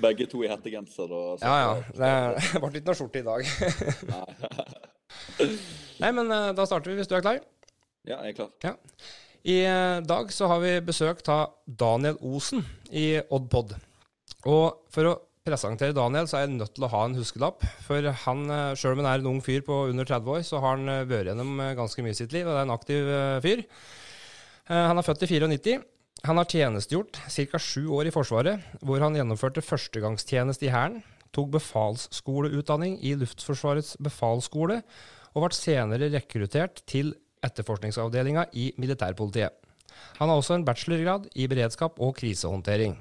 Begge to i hettegenser og Ja, ja. Det ble ikke noe skjorte i dag. Nei, men eh, da starter vi, hvis du er klar. Ja, jeg er klar. Ja. I eh, dag så har vi besøk av Daniel Osen i Oddpod. Og for å presentere Daniel, så er jeg nødt til å ha en huskelapp. For han, eh, sjøl om han er en ung fyr på under 30 år, så har han vært gjennom ganske mye i sitt liv, og det er en aktiv fyr. Han er født i 94. Han har tjenestegjort ca. sju år i Forsvaret, hvor han gjennomførte førstegangstjeneste i Hæren, tok befalsskoleutdanning i Luftforsvarets befalsskole, og ble senere rekruttert til etterforskningsavdelinga i militærpolitiet. Han har også en bachelorgrad i beredskap og krisehåndtering.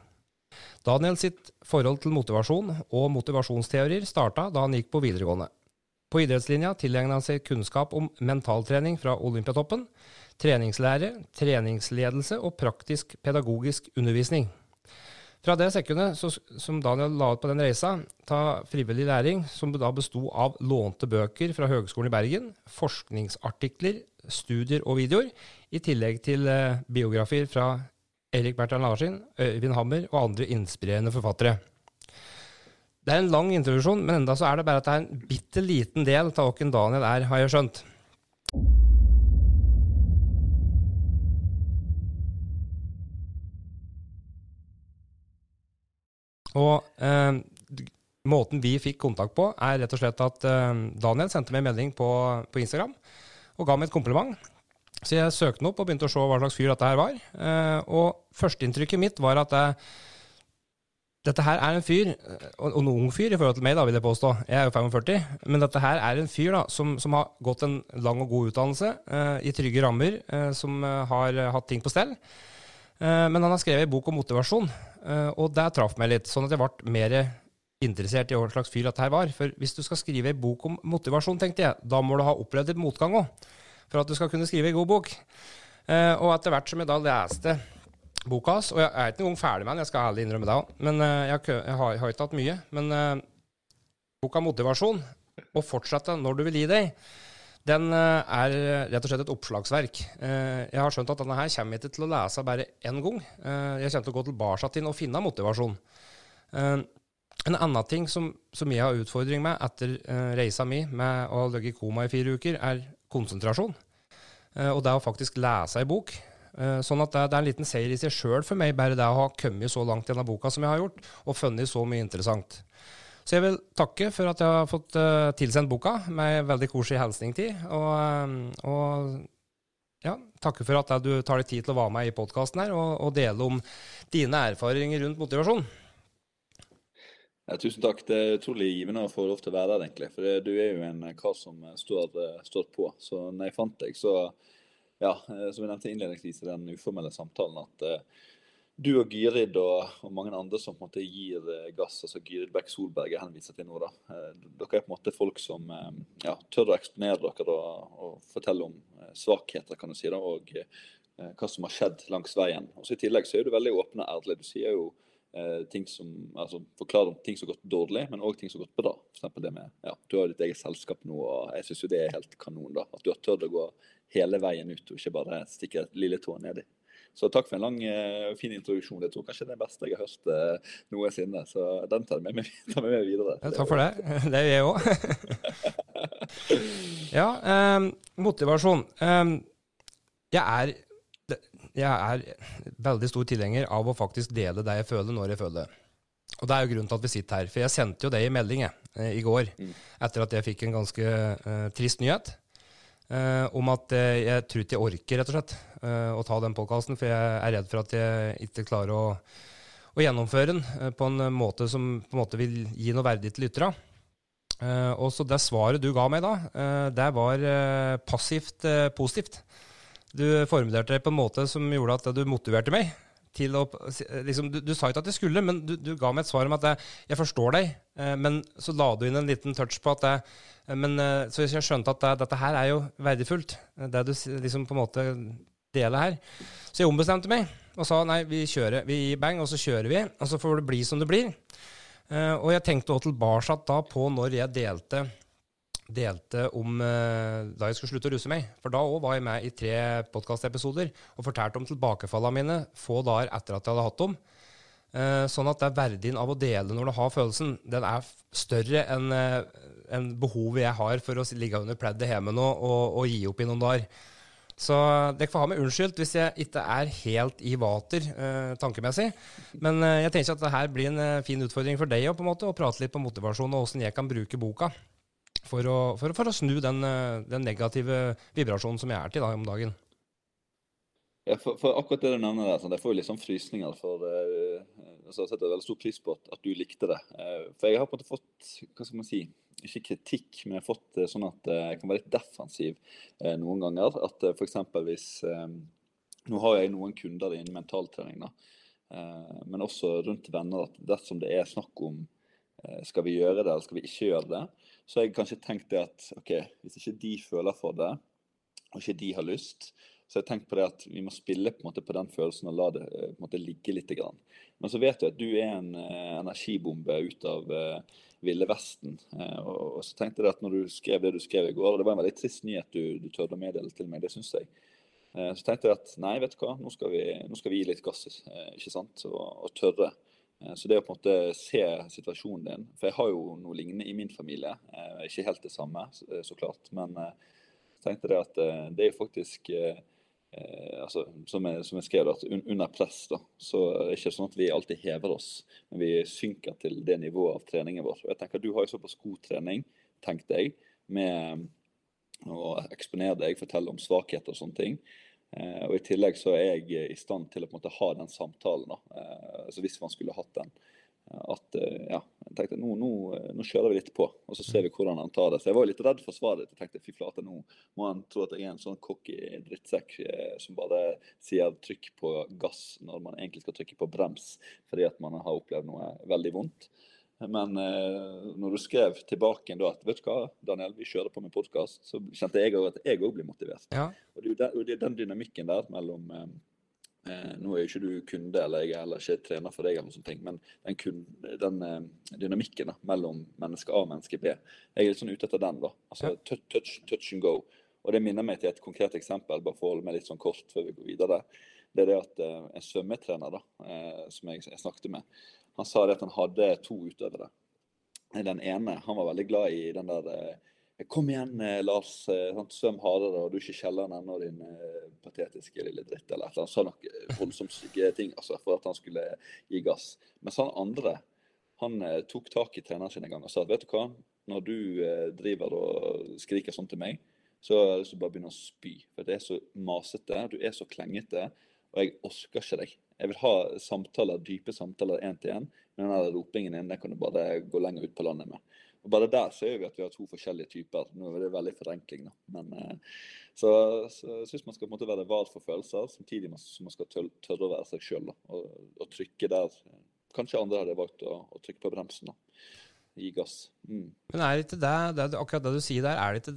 Daniel sitt forhold til motivasjon og motivasjonsteorier starta da han gikk på videregående. På idrettslinja tilegnet han seg kunnskap om mentaltrening fra Olympiatoppen, treningslære, treningsledelse og praktisk pedagogisk undervisning. Fra det sekundet som Daniel la ut på den reisa, ta frivillig læring, som da besto av lånte bøker fra Høgskolen i Bergen, forskningsartikler, studier og videoer, i tillegg til eh, biografier fra Erik Bertrand Larsen, Øyvind Hammer og andre inspirerende forfattere. Det er en lang introduksjon, men enda så er det bare at det er en bitte liten del av hvem Daniel er, har jeg skjønt. Og eh, måten vi fikk kontakt på, er rett og slett at eh, Daniel sendte meg en melding på, på Instagram og ga meg et kompliment. Så jeg søkte opp og begynte å se hva slags fyr dette her var. Eh, og førsteinntrykket mitt var at jeg, dette her er en fyr, eh, og og en ung fyr i forhold til meg, da, vil jeg påstå. Jeg er jo 45. Men dette her er en fyr da, som, som har gått en lang og god utdannelse eh, i trygge rammer, eh, som eh, har eh, hatt ting på stell. Eh, men han har skrevet en bok om motivasjon, eh, og det traff meg litt. Sånn at jeg ble mer interessert i hva slags fyr dette her var. For hvis du skal skrive en bok om motivasjon, tenkte jeg, da må du ha opplevd litt motgang òg. For at du skal kunne skrive en god bok. Eh, og etter hvert som jeg da leste boka hans, og jeg er ikke engang ferdig med den, jeg skal ærlig innrømme det òg, men jeg, har jeg, har, ikke hatt mye. Men boka 'Motivasjon', og fortsette når du vil gi deg, den eh, er rett og slett et oppslagsverk. Eh, Jeg har skjønt at denne her kommer jeg ikke til å lese bare én gang. Eh, Jeg kommer til å gå tilbake til den og finne motivasjon. Eh, En annen ting som, som jeg har utfordring med etter eh, reisa mi med å ligge i koma i fire uker, er konsentrasjon. Eh, Og det å faktisk lese ei bok. Eh, Sånn at det, det er en liten seier i seg sjøl for meg, bare det å ha kommet så langt i denne boka som jeg har gjort, og funnet så mye interessant. Så jeg vil takke for at jeg har fått uh, tilsendt boka med en veldig koselig hilsning til. Og, eh, og ja, takke for at du tar deg tid til å være med i podkasten her og, og dele om dine erfaringer rundt motivasjon. Ja, tusen takk. Det er utrolig givende å få lov til å være der, egentlig. For du er jo en kar som står, eh, står på. Så når jeg fant deg, så Ja, som jeg nevnte innledningsvis i den uformelle samtalen, at eh, du og Gyrid og, og mange andre som på en måte gir eh, gass, altså Gyrid Bekk Solberg er henviser til nå, da. Eh, dere er på en måte folk som eh, ja, tør å eksponere dere og, og fortelle om svakheter, kan du si, da, og hva som har skjedd langs veien. Og så I tillegg så er du veldig åpen og ærlig. Du sier jo ting som, altså forklarer om ting som har gått dårlig, men òg ting som har gått bra. For det med, ja, Du har ditt eget selskap nå, og jeg syns jo det er helt kanon. da, At du har tørt å gå hele veien ut, og ikke bare stikke lille tå nedi. Så takk for en lang, og fin introduksjon. Jeg tror kanskje det er det beste jeg har hørt eh, noensinne. Så den tar jeg med med videre. Ja, takk for det. Det gjør jeg òg. ja, eh, motivasjon. Eh, jeg er jeg er veldig stor tilhenger av å faktisk dele det jeg føler, når jeg føler det. Og det er jo grunnen til at vi sitter her. For jeg sendte jo det i melding eh, i går, Mm. etter at jeg fikk en ganske uh, trist nyhet. uh, om at uh, jeg tror ikke jeg orker, rett og slett, eh, å ta den podkasten. For jeg er redd for at jeg ikke klarer å, å gjennomføre den eh, på en måte som på en måte vil gi noe verdig til lytterne. Eh, og så det svaret du ga meg da, eh, det var eh, passivt eh, positivt. Du formulerte det på en måte som gjorde at du motiverte meg. til å, liksom, du, du sa ikke at jeg skulle, men du, du ga meg et svar om at jeg, jeg forstår deg. Eh, men så la du inn en liten touch på at jeg, eh, men, eh, Så jeg skjønte at det, dette her er jo verdifullt, eh, det du liksom på en måte deler her. Så jeg ombestemte meg og sa nei, vi kjører. Vi gir bang, og så kjører vi. Og så får det bli som det blir. Uh, og jeg tenkte også tilbake da på når jeg delte delte om uh, da jeg skulle slutte å ruse meg. For da òg var jeg med i tre podkastepisoder og fortalte om tilbakefallene mine få dager etter at jeg hadde hatt dem. Uh, sånn at det er verdien av å dele når du har følelsen, den er større enn en behovet jeg har for å ligge under pleddet hjemme nå og, og, gi opp i noen dager. Så dere får ha meg unnskyldt hvis jeg ikke er helt i vater eh, tankemessig. Men eh, jeg tenker at det her blir en eh, fin utfordring for deg på en måte, å prate litt på motivasjon og åssen jeg kan bruke boka for å, for, for å snu den, den, negative vibrasjonen som jeg er til da, om dagen. Ja, for, for, akkurat det du nevner der, sånn, jeg får jo litt sånn frysninger. for uh, Jeg setter veldig stor pris på at, at, du likte det. Uh, for jeg har på en måte fått hva skal man si, ikke kritikk, men jeg har fått sånn at jeg kan være litt defensiv noen ganger. At f.eks. hvis Nå har jeg noen kunder innen mentaltrening, da, men også rundt venner. at Dersom det er snakk om skal vi gjøre det eller skal vi ikke gjøre det, så har jeg kanskje tenkt det at ok, hvis ikke de føler for det, og ikke de har lyst, så jeg tenker på det at vi må spille på, måte, på den følelsen og la det eh, på en måte, ligge litt. Grann. Men så vet du at du er en uh, energibombe ut av uh, Ville Vesten. Uh, og, og, så tenkte jeg at når du skrev det du skrev i går, og det var en veldig trist nyhet du, du tørde å meddele til meg, det syns jeg. Uh, så tenkte jeg at nei, vet du hva, nå skal vi, nå skal vi gi litt gass, ikke sant, og, og tørre. Så det å på en måte se situasjonen din For jeg har jo noe lignende i min familie. Ikke helt det samme, så klart. Men jeg tenkte det at det er faktisk eh, altså, som, jeg, som jeg skrev, at un, under press da, så er det ikke sånn at vi alltid hever oss, men vi synker til det nivået av treningen vår. Og jeg tenker Du har jo såpass god trening, tenkte jeg, med å eksponere deg, fortelle om svakheter og sånne ting. Eh, og I tillegg så er jeg i stand til å på en måte ha den samtalen, da, eh, altså hvis man skulle hatt den at eh, ja, jeg tenkte nå, nå, eh, nå, kjører vi litt på, og så ser vi hvordan han tar det. Så jeg var litt redd for svaret ditt. Jeg tenkte fy flate, nå må han tro at jeg er en sånn cocky drittsekk eh, som bare sier trykk på gass når man egentlig skal trykke på brems fordi at man har opplevd noe veldig vondt. Men eh, når du skrev tilbake da at vet du hva, Daniel, vi kjører på med podkast, så kjente jeg òg at jeg òg blir motivert. Ja. Og det er jo den dynamikken der mellom eh, Eh, nå er jo ikke du kunde, eller jeg er heller ikke trener for deg, eller noe sånt, men den, kun, den eh, dynamikken da, mellom menneske A og menneske B, jeg er litt sånn ute etter den. da, altså touch, touch, touch, and go. Og Det minner meg til et konkret eksempel, bare for å holde meg litt sånn kort før vi går videre. Det er det at eh, En svømmetrener da, eh, som jeg, jeg, snakket med, han sa det at han hadde to utøvere. Den ene han var veldig glad i den der eh, Kom igjen, eh, Lars. Eh, svøm hardere, og du er ikke kjelleren ennå, din eh, patetiske lille dritt. Eller et eller annet. Sa noen voldsomt stygge ting altså, for at han skulle gi gass. Mens han andre han tok tak i treneren sin en gang og sa at vet du hva, når du driver og skriker sånn til meg, så har jeg lyst til å bare begynne å spy. For det er så masete, du er så klengete, og jeg orker ikke deg. Jeg vil ha samtaler, dype samtaler én til én, men den ropingen din den kan du bare gå lenger ut på landet med. Og Bare der ser vi at vi har to forskjellige typer. Nå er det veldig forenkling, da. Men, eh, så, så jeg syns man skal på en måte være var for følelser, samtidig som man skal tørre å være seg sjøl. Og, og, trykke der Kanskje andre hadde valgt å, å trykke på bremsen. da. Gi gass. Mm. Men er det ikke det, det, akkurat det du sier der, er det ikke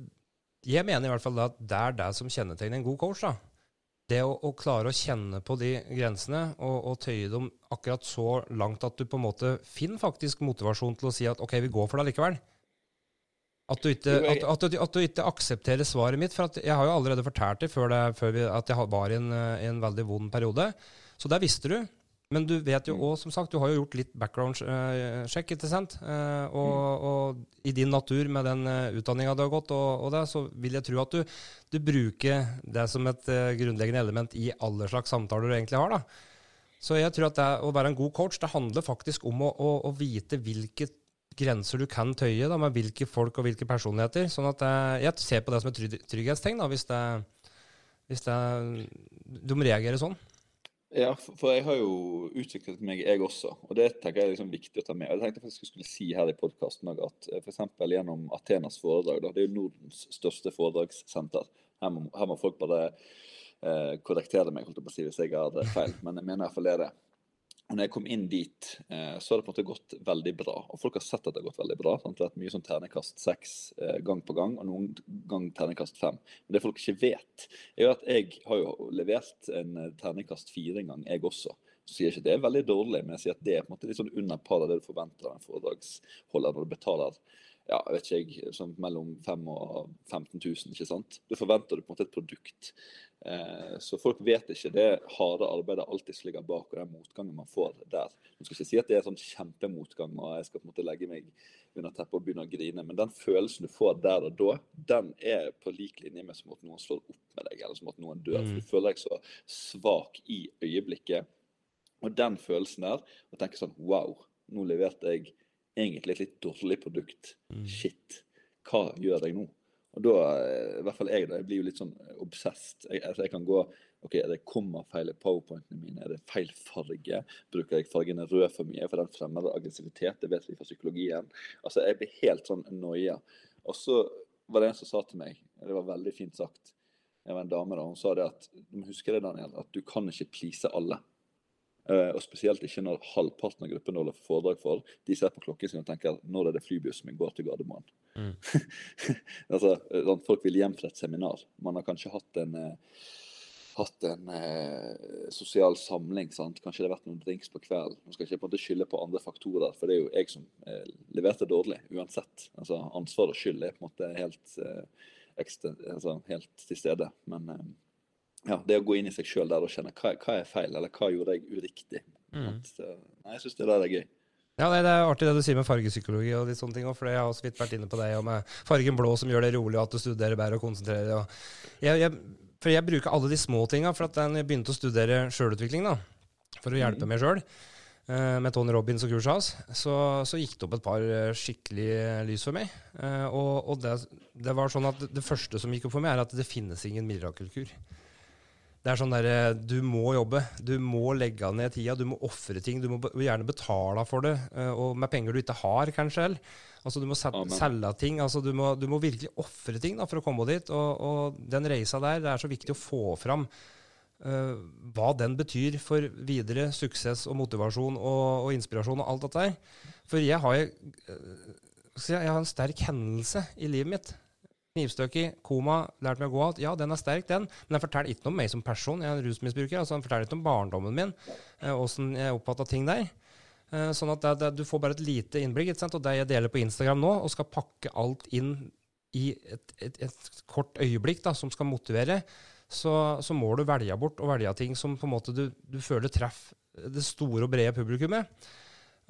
Jeg mener i hvert fall at det er det som kjennetegner en god coach. da det å, å, klare å kjenne på de grensene og, og, tøye dem akkurat så langt at du på en måte finner faktisk motivasjon til å si at OK, vi går for det likevel. At du, ikke, at, at, du, at du ikke, aksepterer svaret mitt. For jeg har jo allerede fortalt det før, det, før vi, at jeg var i en, i en veldig vond periode. Så der visste du. Men du vet jo òg, mm. som sagt, du har jo gjort litt background-sjekk, ikke sant? Og, mm. og, i din natur med den uh, utdanninga du har gått, og, og, det, så vil jeg tro at du, du bruker det som et grunnleggende element i alle slags samtaler du egentlig har. da. Så jeg tror at det, å være en god coach, det handler faktisk om å, å, å vite hvilke grenser du kan tøye da, med hvilke folk og hvilke personligheter. sånn at jeg ser på det som et trygghetstegn, da, hvis, det, hvis det, de reagerer sånn. Ja, for jeg har jo utviklet meg, jeg også. Og det tenker jeg er liksom viktig å ta med. Jeg tenkte faktisk jeg skulle si her i podkasten at eh, f.eks. gjennom Athenas foredrag, da, det er jo Nordens største foredragssenter. Her må, her må folk bare eh, korrektere meg holdt å si, hvis jeg har feil, men jeg mener iallfall det er det. Og når jeg kom inn dit, eh, så har det på en måte gått veldig bra. Og folk har sett at det har gått veldig bra. Sant? Det har vært mye sånn ternekast seks eh, gang på gang, og noen gang ternekast fem. Men det folk ikke vet, er jo at jeg har jo levert en eh, ternekast fire en gang, jeg også. Så sier jeg ikke det er veldig dårlig, men jeg sier at det er på en måte litt sånn under par av det du forventer av en foredragsholder når du betaler ja, jeg vet ikke jeg, sånn mellom 5 og 15 000. ikke sant? Da forventer du på en måte et produkt. Eh, så folk vet ikke det harde arbeidet alltid som ligger bak, og den motgangen man får der. Jeg skal ikke si at det er sånn kjempemotgang og jeg skal på en måte legge meg under teppet og begynne å grine, men den følelsen du får der og da, den er på lik linje med som at noen slår opp med deg, eller som at noen dør. For du føler deg så svak i øyeblikket. Og den følelsen der, å tenke sånn Wow, nå leverte jeg egentlig et litt dårlig produkt. Shit, hva gjør jeg nå? Og da, eh, i hvert fall jeg, da, jeg blir jo litt sånn obsessed. Jeg, altså jeg kan gå OK, er det kommafeil i powerpointene mine? Er det feil farge? Bruker jeg fargene rød for mye, for den fremmer aggressivitet? Det vet vi fra psykologien. Altså, Jeg blir helt sånn noia. Og så var det en som sa til meg, det var veldig fint sagt, jeg var en dame da, hun sa det at du må huske det, Daniel, at du kan ikke please alle. Uh, og spesielt ikke når halvparten av gruppen holder foredrag for, de ser på klokken sin og tenker når er det flybussen min går til Gardermoen. Mm. altså, sånn, folk vil hjem fra et seminar. Man har kanskje hatt en, uh, hatt en uh, sosial samling. sant? Kanskje det har vært noen drinks på kvelden. Nå skal jeg ikke på en måte skylde på andre faktorer, for det er jo jeg som leverte dårlig uansett. Altså, Ansvar og skyld er på en måte helt, ekstra, altså, helt til stede. Men ja, det å gå inn i seg sjøl der og kjenne hva, hva, er feil, eller hva gjorde jeg uriktig. Mm. Så, nei, jeg syns det der er gøy. Ja, det er artig det du sier med fargepsykologi og litt sånne ting. For jeg har så vidt vært inne på det, og med fargen blå som gjør det rolig, og at du studerer bedre og konsentrerer deg. Jeg, jeg, for jeg bruker alle de små tinga. For at jeg begynte å studere sjølutvikling, da, for å hjelpe mm. meg sjøl, eh, med Tony Robins og kurset hans, så, så, gikk det opp et par skikkelig skikkelige lys for meg. Eh, og, og det, det, var sånn at det første som gikk opp for meg, er at det finnes ingen mirakelkur. Det er sånn derre Du må jobbe. Du må legge ned tida. Du må ofre ting. Du må gjerne betale for det, eh, og med penger du ikke har, kanskje. Altså, du må selge ting. Altså, du, må, du må virkelig ofre ting da, for å komme dit. Og, og, den reisa der, det er så viktig å få fram uh, hva den betyr for videre suksess og motivasjon og, og inspirasjon og alt dette der. For jeg har, jeg, jeg har en sterk hendelse i livet mitt knivstøkk koma, lært meg å gå alt. Ja, den er sterk, den. Men den forteller ikke noe om meg som person. Jeg er en rusmisbruker. altså Den forteller ikke om barndommen min, åssen eh, jeg oppfatta ting der. Eh, sånn at det, det, du får bare et lite innblikk. Og det jeg deler på Instagram nå, og skal pakke alt inn i et, et, et kort øyeblikk da, som skal motivere, så, så, må du velge bort og velge ting som på en måte du, du føler treffer det store og brede publikummet.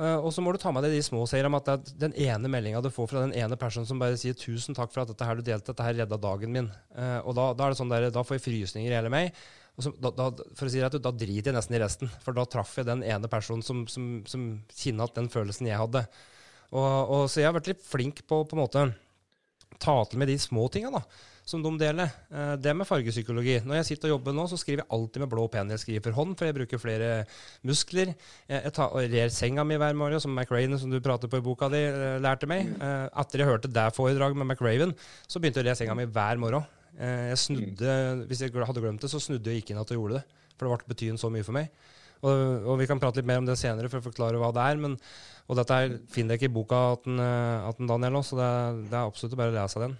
Uh, og så må du ta med deg de små seierne om at det er den ene meldinga du får fra den ene personen som bare sier 'tusen takk for at dette her du delte, dette her redda dagen min'. Uh, og da, da, er det sånn der, da får jeg frysninger i hele meg. Og så, da, da, for å si det, da driter jeg nesten i resten, for da traff jeg den ene personen som, som, som kjenner den følelsen jeg hadde. Og, og, så jeg har vært litt flink på måte ta til med de små tinga. da som de deler. Eh, det med fargepsykologi. Når jeg sitter og jobber nå, så skriver jeg alltid med blå penn. Jeg skriver for hånd, for jeg bruker flere muskler. Jeg tar, og rer senga mi hver morgen, som McRaven, som du prater på i boka di, eh, lærte meg. Eh, etter jeg hørte det foredraget med McRaven, så begynte jeg å re senga mi hver morgen. Jeg snudde, Hvis jeg hadde glemt det, så snudde jeg ikke inn at jeg gjorde det. For det ble betydende så mye for meg. Og, og, Vi kan prate litt mer om det senere for å forklare hva det er. Men, og dette er, finner jeg ikke i boka til Daniel nå, så det, det, er absolutt bare å lese den.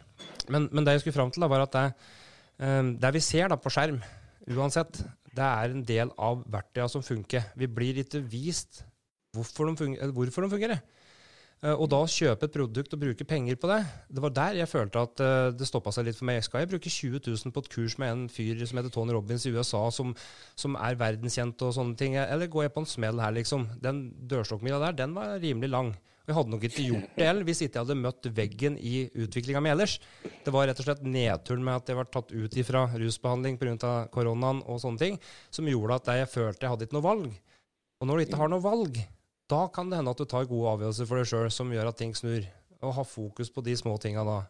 Men, men, det jeg skulle fram til, da, var at det, um, det vi ser da, på skjerm, uansett, det er en del av verktøyene som funker. Vi blir ikke vist hvorfor de, fungerer. hvorfor de fungerer. Uh, og da kjøpe et produkt og bruke penger på det, det var der jeg følte at uh, det stoppa seg litt for meg. Skal jeg bruke 20 000 på et kurs med en fyr som heter Tony Robins i USA, som, som er verdenskjent og sånne ting, eller går jeg på en smell her, liksom? Den dørstokkmila der, den var rimelig lang. Og jeg hadde nok ikke gjort det heller hvis ikke jeg hadde møtt veggen i utviklinga mi ellers. Det var rett og slett nedturen med at jeg var tatt ut ifra rusbehandling pga. koronaen og sånne ting, som gjorde at jeg følte jeg hadde ikke noe valg. Og når du ikke har noe valg, da kan det hende at du tar gode avgjørelser for deg sjøl som gjør at ting snur. Og ha fokus på de små tinga da.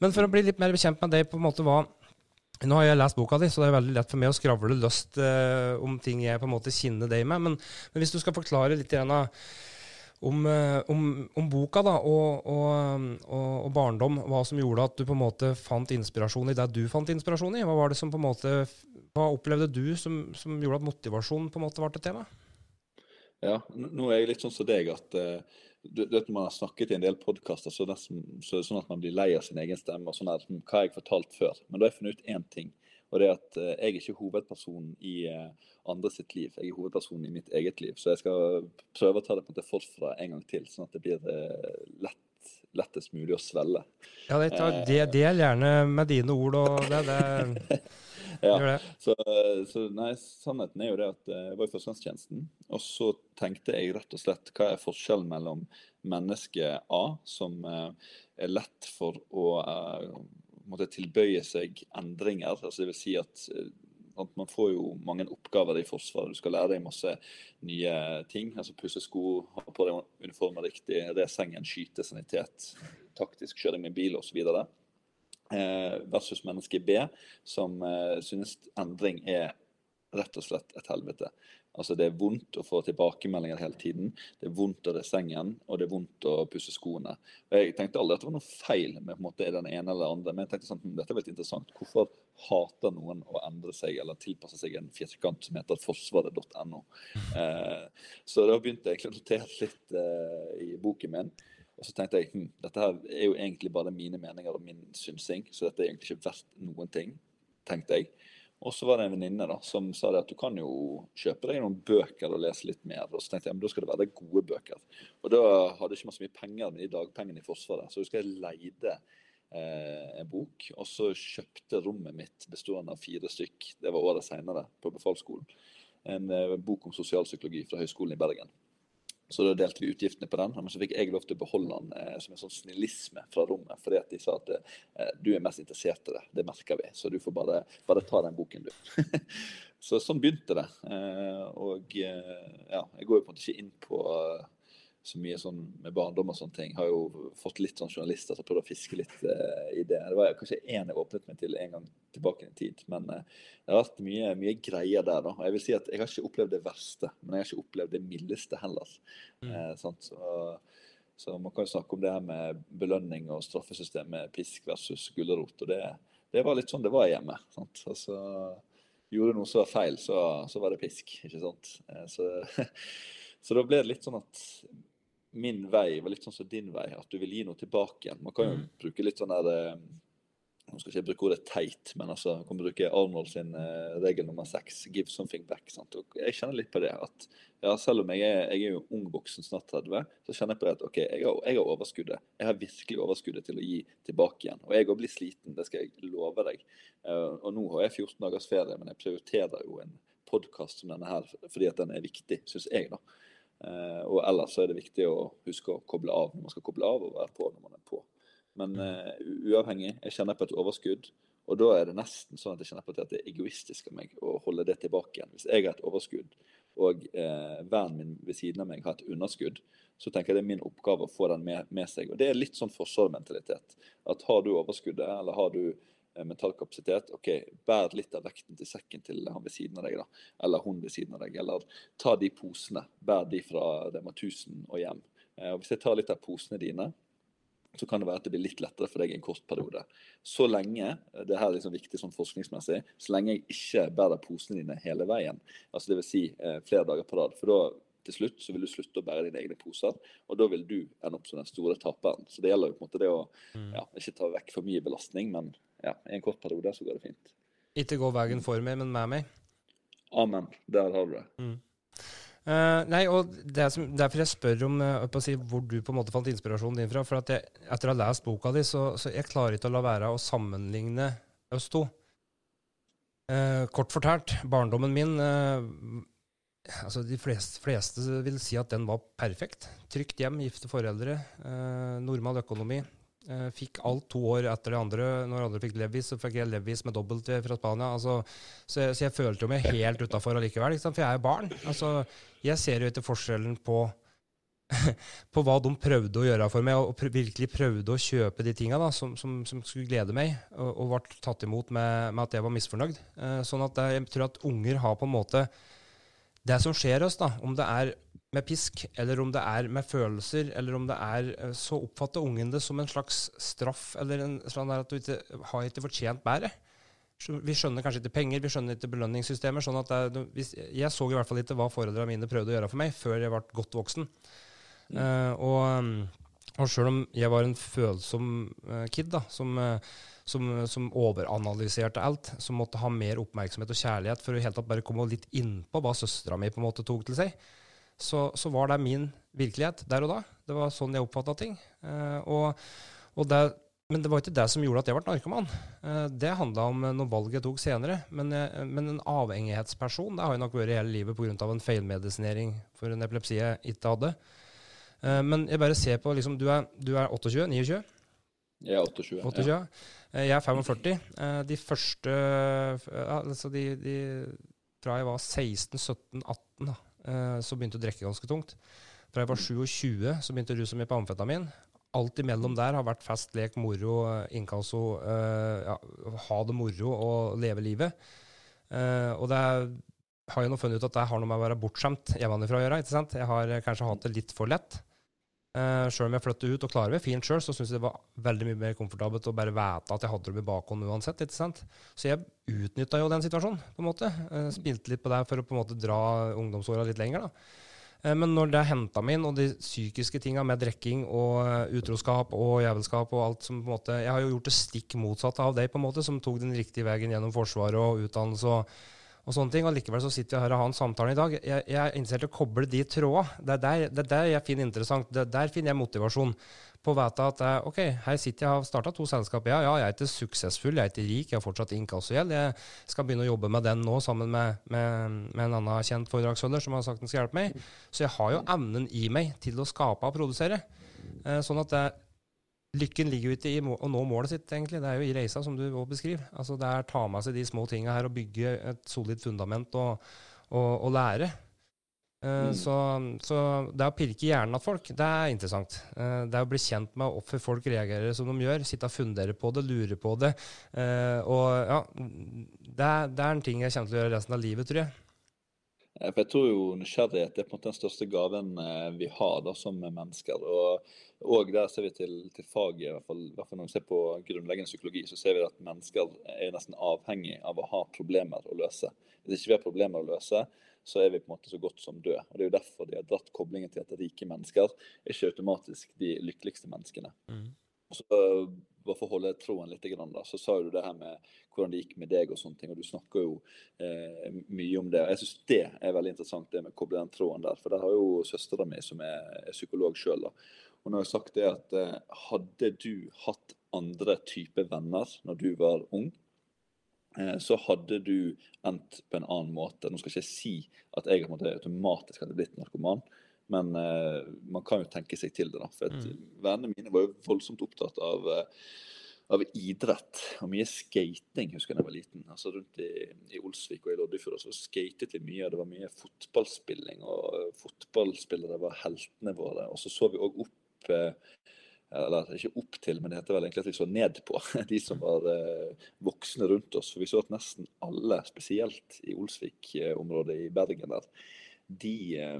Men for å bli litt mer bekjent med deg, på en måte hva nå har jeg lest boka di, så det er veldig lett for meg å skravle løst eh, om ting jeg på en måte kjenner deg med. Men, men, hvis du skal forklare litt igjen om, eh, om, om, boka da, og, og, og, barndom, hva som gjorde at du på en måte fant inspirasjon i det du fant inspirasjon i. Hva var det som på en måte, hva opplevde du som, som gjorde at motivasjon på en måte ble et tema? Ja, nå er jeg litt sånn som deg at uh, du, vet, når man har snakket i en del podkaster, så, så, sånn at man blir lei av sin egen stemme. og sånn her, Hva har jeg fortalt før? Men da har jeg funnet ut én ting. Og det er at uh, jeg er ikke hovedpersonen i uh, andre sitt liv. Jeg er hovedpersonen i mitt eget liv. Så jeg skal prøve å ta det på en forfra en gang til, sånn at det blir uh, lett, lettest mulig å svelle. Ja, det, tar, det, del gjerne med dine ord. og det, det Ja. Så, så nei, sannheten er jo det at jeg var i førstegangstjenesten, og så tenkte jeg rett og slett hva er forskjellen mellom menneske A, som eh, er lett for å eh, måtte tilbøye seg endringer, altså det vil si at eh, man får jo mange oppgaver i Forsvaret. Du skal lære deg masse nye ting. altså Pusse sko, ha på deg uniformen riktig, re sengen, skyte, sanitet, taktisk kjøring med bil osv. Eh, versus menneske B, som eh, synes endring er rett og slett et helvete. Altså Det er vondt å få tilbakemeldinger hele tiden. Det er vondt å re sengen, og det er vondt å pusse skoene. Og Jeg tenkte aldri at det var noe feil med på en måte den ene eller andre, men jeg tenkte sånn, hm, dette er veldig interessant. Hvorfor hater noen å endre seg eller tilpasse seg en firkant som heter forsvaret.no? Eh, så da begynte jeg å notere litt eh, i boken min. Og så tenkte jeg hm, dette her er jo egentlig bare mine meninger og min synsing, så dette er egentlig ikke verdt noen ting, tenkte jeg. Og så var det en venninne da, som sa det at du kan jo kjøpe deg noen bøker og lese litt mer. Og så tenkte jeg men da skal det være gode bøker. Og da hadde jeg ikke mye penger med de dagpengene i Forsvaret, så husker jeg leide eh, en bok. Og så kjøpte rommet mitt bestående av fire stykk, det var året seinere, på befalsskolen. En eh, bok om sosialpsykologi fra Høgskolen i Bergen. Så da delte vi utgiftene på den, men så fikk jeg lov til å beholde den eh, som en sånn snillisme fra rommet. Fordi at de sa at eh, du er mest interessert i det, det merker vi. Så du får bare, bare ta den boken, du. så sånn begynte det. Eh, og eh, ja, jeg går jo på en måte ikke inn på så mye sånn med barndom og sånne ting. Har jo fått litt sånn journalister som prøvde å fiske litt uh, i det. Det var kanskje én jeg åpnet meg til en gang tilbake i tid. Men uh, det har vært mye, mye, greier der. da. Og jeg vil si at jeg har ikke opplevd det verste, men jeg har ikke opplevd det mildeste heller. Mm. Uh, så, så, man kan jo snakke om det her med belønning og straffesystem med pisk versus gulrot. Og det, det, var litt sånn det var hjemme. sant? Altså, gjorde noe som var feil, så, så, var det pisk. ikke sant? Så, så da ble det litt sånn at min vei var litt sånn som din vei, at du vil gi noe tilbake igjen. Man kan jo mm. bruke litt sånn der eh, Nå skal ikke bruke ordet teit, men altså, man kan bruke Arnold sin uh, regel nummer seks, 'give something back'. Sant? Og jeg kjenner litt på det. at ja, Selv om jeg er, jeg er jo ung voksen, snart 30, så kjenner jeg på det at ok, jeg har, jeg har overskuddet. Jeg har virkelig overskuddet til å gi tilbake igjen. Og jeg òg blir sliten, det skal jeg love deg. Uh, og nå har jeg 14 dagers ferie, men jeg prioriterer jo en podkast som denne her fordi at den er viktig, syns jeg. da. Uh, og ellers så er det viktig å huske å koble av når man skal koble av, og være på når man er på. Men uh, uavhengig, jeg kjenner på et overskudd, og da er det nesten sånn at jeg kjenner på at det er egoistisk av meg å holde det tilbake igjen. Hvis jeg har et overskudd, og uh, vennen min ved siden av meg har et underskudd, så tenker jeg det er min oppgave å få den med, med seg. Og det er litt sånn forsvarsmentalitet. At har du overskuddet, eller har du Eh, mental kapasitet. OK, bær litt av vekten til sekken til han ved siden av deg, da. Eller hun ved siden av deg. Eller ta de posene. Bær de fra Rema 1000 og hjem. Eh, og hvis jeg tar litt av posene dine, så kan det være at det blir litt lettere for deg i en kort periode. Så lenge eh, det her er liksom viktig sånn forskningsmessig, så lenge jeg ikke bærer posene dine hele veien, altså dvs. Si, eh, flere dager på rad. For da til slutt så vil du slutte å bære dine egne poser, og da vil du ende opp som den store taperen. Så det gjelder jo på en måte det å mm. ja, ikke ta vekk for mye belastning, men ja, i en kort periode så går det fint. Ikke gå veien for meg, men med meg. Amen. Der har du det. Mm. Uh, nei, og det som, Derfor jeg spør om uh, si, hvor du på en måte fant inspirasjonen din fra. for at jeg, Etter å ha lest boka di, så, så jeg klarer ikke å la være å sammenligne oss to. Uh, kort fortalt, barndommen min altså De fleste, fleste, vil si at den var perfekt. Trygt hjem, gifte foreldre, normal økonomi. Eh, fikk alt to år etter det andre. Når andre fikk Levis, så fikk jeg Levis med dobbelt fra Spania. Altså, så, jeg, så, jeg følte meg helt utafor allikevel, for jeg er jo barn. Altså, jeg ser jo etter forskjellen på, på hva de prøvde å gjøre for meg, og pr virkelig prøvde å kjøpe de tinga som, som, som, skulle glede meg, og, og ble tatt imot med, med, at jeg var misfornøyd. Eh, sånn at jeg tror at unger har på en måte Det som skjer oss, da, om det er med pisk, eller om det er med følelser, eller om det er eh, Så oppfatter ungen det som en slags straff, eller en sånn at du ikke har ikke fortjent bedre. Vi skjønner kanskje ikke penger, vi skjønner ikke belønningssystemer. sånn at det, Jeg så i hvert fall ikke hva foreldrene mine prøvde å gjøre for meg før jeg ble godt voksen. Mm. Uh, og, og sjøl om jeg var en følsom uh, kid, da, som, uh, som, som, overanalyserte alt, som måtte ha mer oppmerksomhet og kjærlighet for å helt tatt bare komme litt innpå hva søstera mi på en måte tok til seg, så, så, var det min virkelighet der og da. Det var sånn jeg oppfatta ting. Eh, og, og, det men det var ikke det som gjorde at jeg ble narkoman. Eh, det handla om noe valg jeg tok senere. Men, jeg, men, en avhengighetsperson det har jeg nok vært hele livet pga. en feilmedisinering for en epilepsi jeg ikke hadde. Eh, men jeg bare ser på liksom, Du er, du er 28? 29? Jeg er 28. 28 ja. Jeg er 45. De første altså de, de, Fra jeg var 16-17-18, så begynte jeg å drikke ganske tungt. Fra jeg var 27, så begynte jeg å ruse meg på amfetamin alt imellom der har vært fest, lek, moro, inkasso, uh, ja, ha det moro og leve livet. Og det har jo nå funnet ut at det har noe med å være bortskjemt hjemmefra å gjøre. ikke sant? Jeg har kanskje hatt det litt for lett. Uh, Sjøl om jeg flytter ut og klarer meg fint sjøl, så syns jeg det var veldig mye mer komfortabelt å bare vite at jeg hadde det i bakhånd uansett. ikke sant? Så jeg utnytta jo den situasjonen, på en måte. Uh, spilte litt på det for å på en måte dra ungdomsåra litt lenger. da. Uh, men når det henta meg inn, og de psykiske tinga med drikking og eh, utroskap og jævelskap og alt som på en måte Jeg har jo gjort det stikk motsatte av deg, på en måte, som tok den riktige veien gjennom Forsvaret og utdannelse og, og sånne ting. Og likevel så sitter jeg her og har en samtale i dag. Jeg, jeg er interessert i å koble de trådene. Det det er der jeg finner interessant. Det, der finner jeg motivasjon på å vite at eh, ok, her sitter jeg og har starta to selskap. Ja, ja, jeg er ikke suksessfull, jeg er ikke rik, jeg har fortsatt inkassogjeld. Jeg skal begynne å jobbe med den nå sammen med, med, med en annen kjent foredragsholder som har sagt den skal hjelpe meg. Så jeg har jo evnen i meg til å skape og produsere. Eh, sånn at det, Lykken ligger jo ikke i å nå målet sitt, egentlig. Det er jo i reisa, som du òg beskriver. Altså, det er ta med seg de små tinga her og bygge et solid fundament og, og, og lære. Uh, mm. Så, så, det å pirke hjernen av folk, det er interessant. Uh, det å bli kjent med hvorfor folk reagerer som de gjør, sitte og fundere på det, lure på det. Uh, og ja, det er, det er, en ting jeg kommer til å gjøre resten av livet, tror jeg. For jeg tror jo nysgjerrighet er på en måte den største gaven vi har da, som mennesker. Og, og der ser vi til, til faget, i hvert, fall, i hvert fall når vi ser på grunnleggende psykologi, så ser vi at mennesker er nesten avhengig av å ha problemer å løse. Hvis ikke vi har problemer å løse, så er vi på en måte så godt som døde. Og Det er jo derfor de har dratt koblingen til at rike mennesker er ikke automatisk de lykkeligste menneskene. Mm. Så bare for å holde tråden litt, da, så sa du det her med hvordan det gikk med deg og sånne ting. og Du snakker jo eh, mye om det. og Jeg syns det er veldig interessant, det med å koble den tråden der. For der har jo søstera mi, som er, er psykolog sjøl, og nå har jeg sagt det at eh, hadde du hatt andre typer venner når du var ung, Eh, så hadde du endt på en annen måte. Nå skal jeg ikke si at jeg automatisk hadde blitt narkoman, men uh, man kan jo tenke seg til det. da, for mm. Vennene mine var jo voldsomt opptatt av, av idrett og mye skating husker jeg da jeg var liten. altså Rundt i, i Olsvik og i Loddefjord så skatet vi mye. og Det var mye fotballspilling, og fotballspillere var heltene våre. Og så så vi òg opp uh, eller ikke opp til, men det heter vel egentlig at vi så ned på de som var eh, voksne rundt oss. For vi så at nesten alle, spesielt i Olsvik-området i Bergen der, de eh,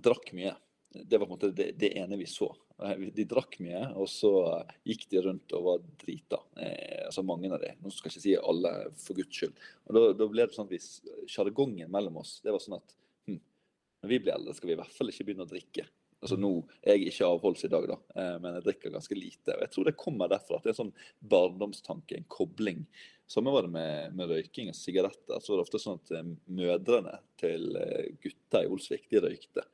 drakk mye. Det var på en måte det, det, ene vi så. De drakk mye, og så gikk de rundt og var drita. Eh, altså mange av de. Nå skal jeg ikke si alle, for guds skyld. Og Da, da ble det sånn at Sjargongen mellom oss det var sånn at hm, når vi blir eldre, skal vi i hvert fall ikke begynne å drikke. Altså nå er jeg ikke avholds i dag, da, eh, men jeg drikker ganske lite. og Jeg tror det kommer derfra at det er en sånn barndomstanke, en kobling. Samme var det med, med, røyking og sigaretter. Så var det ofte sånn at eh, mødrene til gutter gutta i Olsvik, de røykte.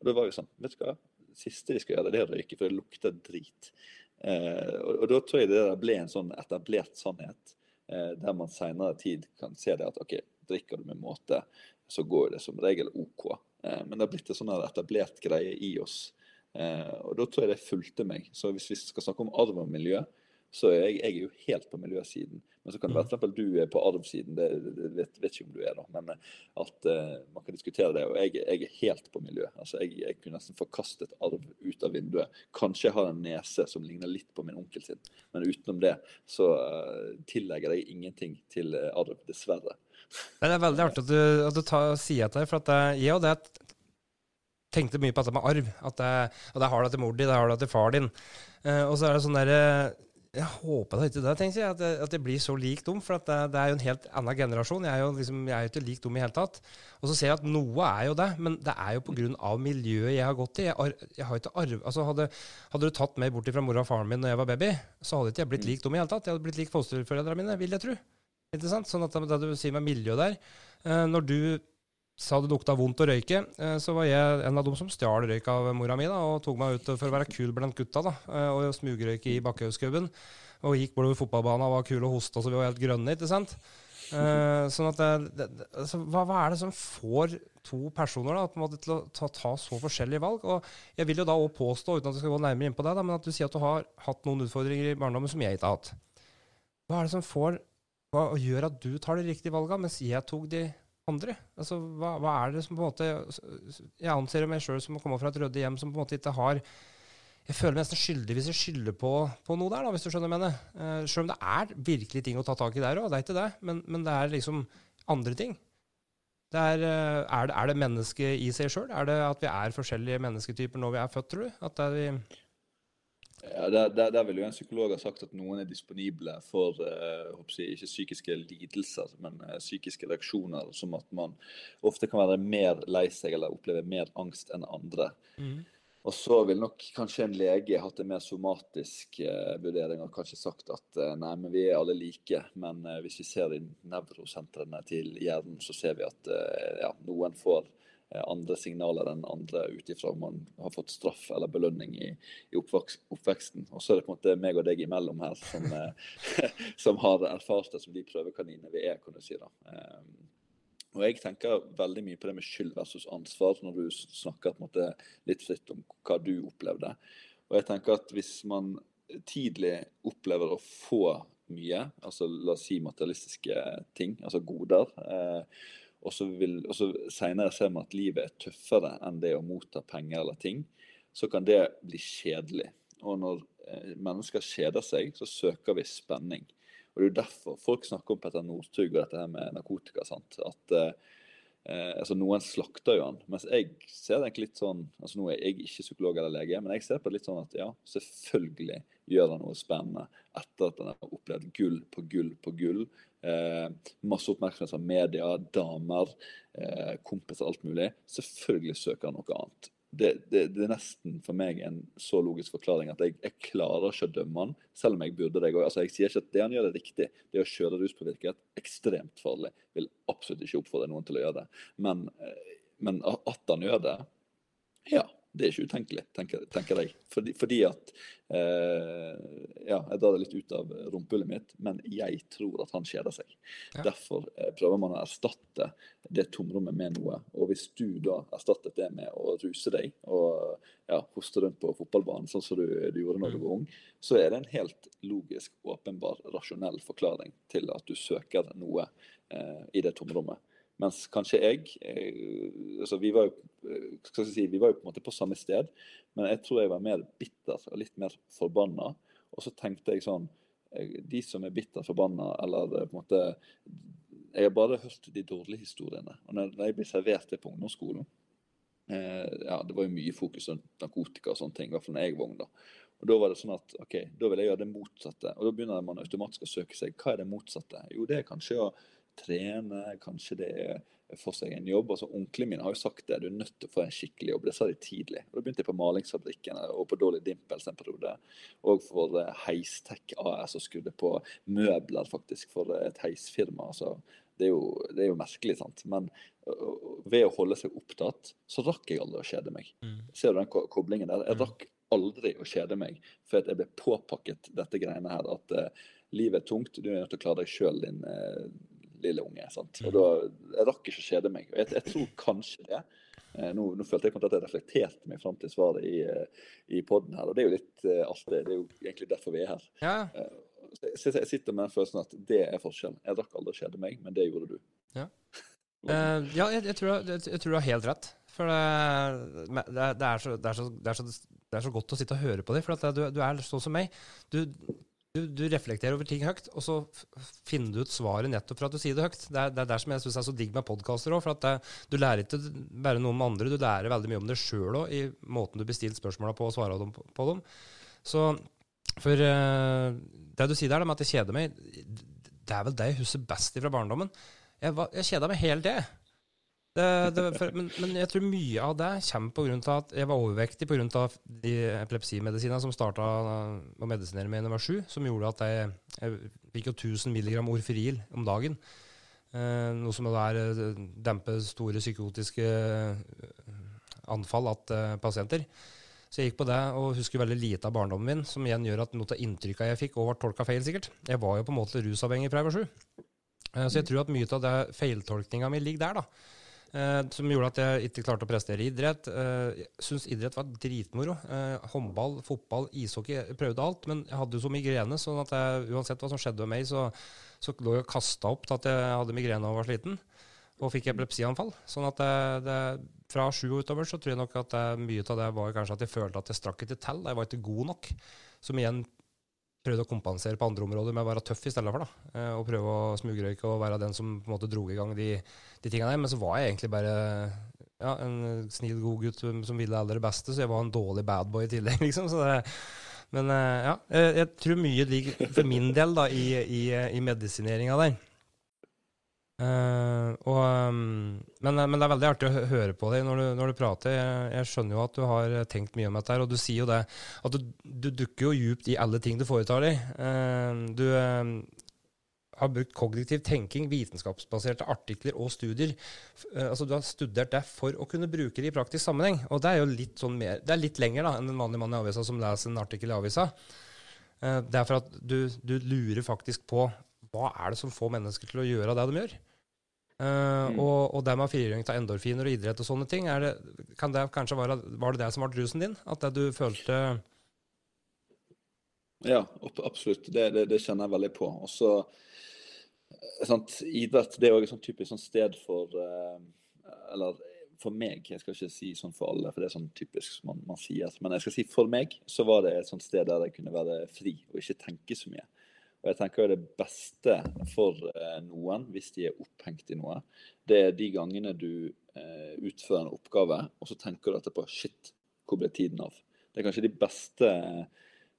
Og det var jo sånn, vet du hva, det siste de skal gjøre, det er å røyke, for det lukter drit. Eh, og, da tror jeg det der ble en sånn etablert sannhet, eh, der man seinere tid kan se det at OK, drikker du med måte, så går det som regel OK. Eh, men det har blitt en sånn etablert greie i oss. Eh, og da tror jeg det fulgte meg. Så hvis vi skal snakke om arv og miljø, så er jeg, jeg er jo helt på miljøsiden. Men så kan det være at du er på arvsiden, det, det vet, vet, ikke om du er da. Men eh, at uh, man kan diskutere det. Og jeg, jeg er helt på miljø. Altså jeg, jeg, kunne nesten forkastet arv ut av vinduet. Kanskje jeg har en nese som ligner litt på min onkel sin, men utenom det så uh, tillegger jeg ingenting til arv, dessverre. Det er veldig artig at du, at du tar, sier dette, for at jeg og det tenkte mye på dette med arv. At det, at det har det til mor di, det har det til far din. Uh, og så er det sånn derre jeg håper da ikke det, tenker jeg, at det, at det blir så lik dem. For det, det, er jo en helt annen generasjon. Jeg er jo, liksom, jeg er jo ikke lik dem i hele tatt. Og så ser jeg at noe er jo det, men det er jo pga. miljøet jeg har gått i. Jeg, jeg har ikke arv, altså hadde, hadde, du tatt meg bort fra mora og faren min når jeg var baby, så hadde ikke jeg blitt lik dem i hele tatt. Jeg hadde blitt lik fosterforeldrene mine, vil jeg tro. Ikke sant? Sånn at det du sier med miljø der uh, Når du sa det lukta vondt å røyke, eh, så var jeg en av dem som stjal røyk av mora mi da, og tok meg ut for å være kul blant gutta. da, eh, Og smugrøyke i Bakkehaugskuben. Og gikk bortover fotballbanen og var kul og hosta så vi var helt grønne. ikke sant? Uh, sånn at det, det, altså, hva, hva, er det som får to personer da, måte, til å ta, ta, så forskjellige valg? Og Jeg vil jo da også påstå, uten at vi skal gå nærmere inn på det, da, men at du sier at du har hatt noen utfordringer i barndommen som jeg ikke har hatt. Hva er det som får, hva gjør at du tar de riktige valgene, mens jeg tok de andre? Altså, hva, hva, er det som på en måte Jeg anser meg sjøl som å komme fra et ryddig hjem som på en måte ikke har jeg føler meg nesten skyldig hvis jeg skylder på, på noe der, da, hvis du skjønner hva jeg mener. Uh, selv om det er virkelig ting å ta tak i der òg, det er ikke det, men, men, det er liksom andre ting. Det er, uh, er, det, er det mennesket i seg sjøl? Er det at vi er forskjellige mennesketyper når vi er født, tror du? At det er vi ja, der, der, der, vil jo en psykolog ha sagt at noen er disponible for uh, jeg, ikke psykiske lidelser, men uh, psykiske reaksjoner. Som at man ofte kan være mer lei seg eller oppleve mer angst enn andre. Mm. Og så vil nok kanskje en lege hatt en mer somatisk uh, vurdering og kanskje sagt at nei, men vi er alle like. Men hvis vi ser i nevrosentrene til hjernen, så ser vi at ja, noen får Eh, andre signaler enn andre ut ifra om man har fått straff eller belønning i, i oppveksten. Og så er det på en måte meg og deg imellom her som, eh, som har erfart det som de prøvekaninene vi er, kan du si. da. Um, og Jeg tenker veldig mye på det med skyld versus ansvar, når du snakker måte litt fritt om hva du opplevde. Og jeg tenker at Hvis man tidlig opplever å få mye, altså la oss si materialistiske ting, altså goder, eh, og så, vil, og så senere ser man at livet er tøffere enn det å motta penger eller ting, så kan det bli kjedelig. Og når eh, mennesker kjeder seg, så søker vi spenning. Og Det er jo derfor folk snakker om Petter Northug og dette her med narkotika. sant? At eh, Eh, altså Noen slakter jo han, mens jeg ser det egentlig litt sånn altså Nå er jeg ikke psykolog eller lege, men jeg ser på det litt sånn at ja, selvfølgelig gjør han noe spennende etter at han har opplevd gull på gull på gull. Eh, masse oppmerksomhet fra media, damer, eh, kompiser, alt mulig. Selvfølgelig søker han noe annet det, det, det, er nesten for meg en så logisk forklaring at jeg, jeg klarer ikke å dømme han, selv om jeg burde det. Altså, jeg sier ikke at det han gjør er riktig. Det å kjøre ruspåvirket ekstremt farlig. Vil absolutt ikke oppfordre noen til å gjøre det. Men, eh, men at han gjør det, ja det er ikke utenkelig, tenker, tenker jeg. Fordi, fordi at eh, Ja, jeg drar det litt ut av rumpehullet mitt, men jeg tror at han kjeder seg. Ja. Derfor eh, prøver man å erstatte det tomrommet med noe. Og hvis du da erstattet det med å ruse deg og ja, hoste rundt på fotballbanen, sånn som du, du gjorde når du mm. var ung, så er det en helt logisk, åpenbar, rasjonell forklaring til at du søker noe eh, i det tomrommet. Mens kanskje jeg eh, altså vi, var jo, eh, si, vi var jo på en måte på samme sted, men jeg tror jeg var mer bitter og litt mer forbanna. Og så tenkte jeg sånn eh, De som er bitter forbanna, eller på en måte Jeg har bare hørt de dårlige historiene. Og når jeg ble servert det på ungdomsskolen eh, ja, Det var jo mye fokus på narkotika og sånne ting, i hvert fall når jeg var ung. da. Og Da var det sånn at ok, da vil jeg gjøre det motsatte. Og Da begynner man automatisk å søke seg. Hva er det motsatte? Jo, det er kanskje å trene, kanskje det er få seg en jobb. Altså, Onkelen mine har jo sagt det, du er nødt til å få en skikkelig jobb. Det sa de tidlig. Og Da begynte jeg på Malingsfabrikken og på Dolly Dimples en periode. Og for Heistek Heistech AS og skrudde på møbler faktisk for et heisfirma. altså det er, jo, det er jo merkelig, sant. Men ved å holde seg opptatt, så rakk jeg aldri å kjede meg. Mm. Ser du den koblingen der? Jeg mm. rakk aldri å kjede meg, for jeg ble påpakket dette greiene her. At uh, livet er tungt, du er nødt til å klare deg sjøl, din uh, lille unge. sant? Og da, Jeg rakk ikke å kjede meg. og Jeg, jeg tror kanskje det. Eh, nå, nå, følte jeg at jeg reflekterte meg fram til svaret i, eh, i poden her. Og det er jo litt artig. alt det. Er jo egentlig derfor vi er her. Ja. Så jeg sitter med den følelsen at det er forskjellen. Jeg rakk aldri å kjede meg, men det gjorde du. Ja, uh, ja jeg, jeg, tror, jeg, jeg, tror, du har helt rett. For det, det, er, så, det, er, så, det, er, så, det er så godt å sitte og høre på dem. For du, du, er sånn som meg. Du, du, du, reflekterer over ting høyt, og så finner du ut svaret nettopp for at du sier det høyt. Det er, det er der som jeg syns er så digg med podkaster òg. For at det, du lærer ikke bare noe om andre, du lærer veldig mye om deg sjøl òg, i måten du bestiller spørsmåla på og svarer dem på, dem. Så for uh, det du sier der, med at jeg kjeder meg, det er vel det jeg husker best fra barndommen. Jeg, var, jeg kjeda meg hele tida. Det, det, for, men, men, jeg tror mye av det kommer pga. at jeg var overvektig pga. de epilepsimedisinene som starta å medisinere med da jeg var sju, som gjorde at jeg, jeg fikk jo 1000 mg orferil om dagen. Eh, noe som er eh, dempe store psykotiske eh, anfall av eh, pasienter. Så jeg gikk på det og husker veldig lite av barndommen min, som igjen gjør at noe av inntrykkene jeg fikk, også ble tolka feil, sikkert. Jeg var jo på en måte rusavhengig fra jeg var sju. Eh, så jeg tror at mye av det feiltolkninga mi ligger der, da. Eh, som gjorde at jeg ikke klarte å prestere i idrett. Eh, jeg syntes idrett var dritmoro. Eh, håndball, fotball, ishockey. Jeg prøvde alt, men jeg hadde jo så migrene, sånn at jeg, uansett hva som skjedde med meg, så, så lå jeg og kasta opp til at jeg hadde migrene og var sliten. Og fikk epilepsianfall. Sånn at det, det, fra sju og utover så tror jeg nok at det, mye av det var kanskje at jeg følte at jeg strakk ikke til. Jeg var ikke god nok. Som igjen prøvde å kompensere på andre områder med å være tøff i stedet for. da, eh, Og prøve å smugrøyke og være den som på en måte dro i gang de, de tingene der. Men så var jeg egentlig bare ja, en snill, god gutt som ville det det beste, så jeg var en dårlig badboy i tillegg. liksom, så det, Men eh, ja, jeg tror mye ligger for min del da, i, i, i medisineringa der. Uh, og, um, men, men, det er veldig artig å høre på deg når du, når du prater. Jeg, jeg, skjønner jo at du har tenkt mye om dette, og du sier jo det at du, du dukker jo djupt i alle ting du foretar deg. Uh, du uh, har brukt kognitiv tenking, vitenskapsbaserte artikler og studier. altså Du har studert det for å kunne bruke det i praktisk sammenheng. Og det er jo litt, sånn mer, det er litt lenger da, enn en vanlig mann i avisa som leser en artikkel i avisa. det er for at du, du lurer faktisk på hva er det som får mennesker til å gjøre det de gjør. Uh, mm. og, og det med frigjøring av endorfiner og idrett og sånne ting, det, kan det kanskje være, var det det som var rusen din? At det du følte Ja, absolutt. Det, det, det kjenner jeg veldig på. Og så sant, Idrett det er òg et sånn typisk sånn sted for uh, Eller for meg, jeg skal ikke si sånn for alle, for det er sånn typisk man, man sier. Men jeg skal si for meg så var det et sånt sted der jeg kunne være fri og ikke tenke så mye. Og jeg tenker Det beste for eh, noen, hvis de er opphengt i noe, det er de gangene du eh, utfører en oppgave, og så tenker du etterpå Shit, hvor ble tiden av? Det er kanskje de beste,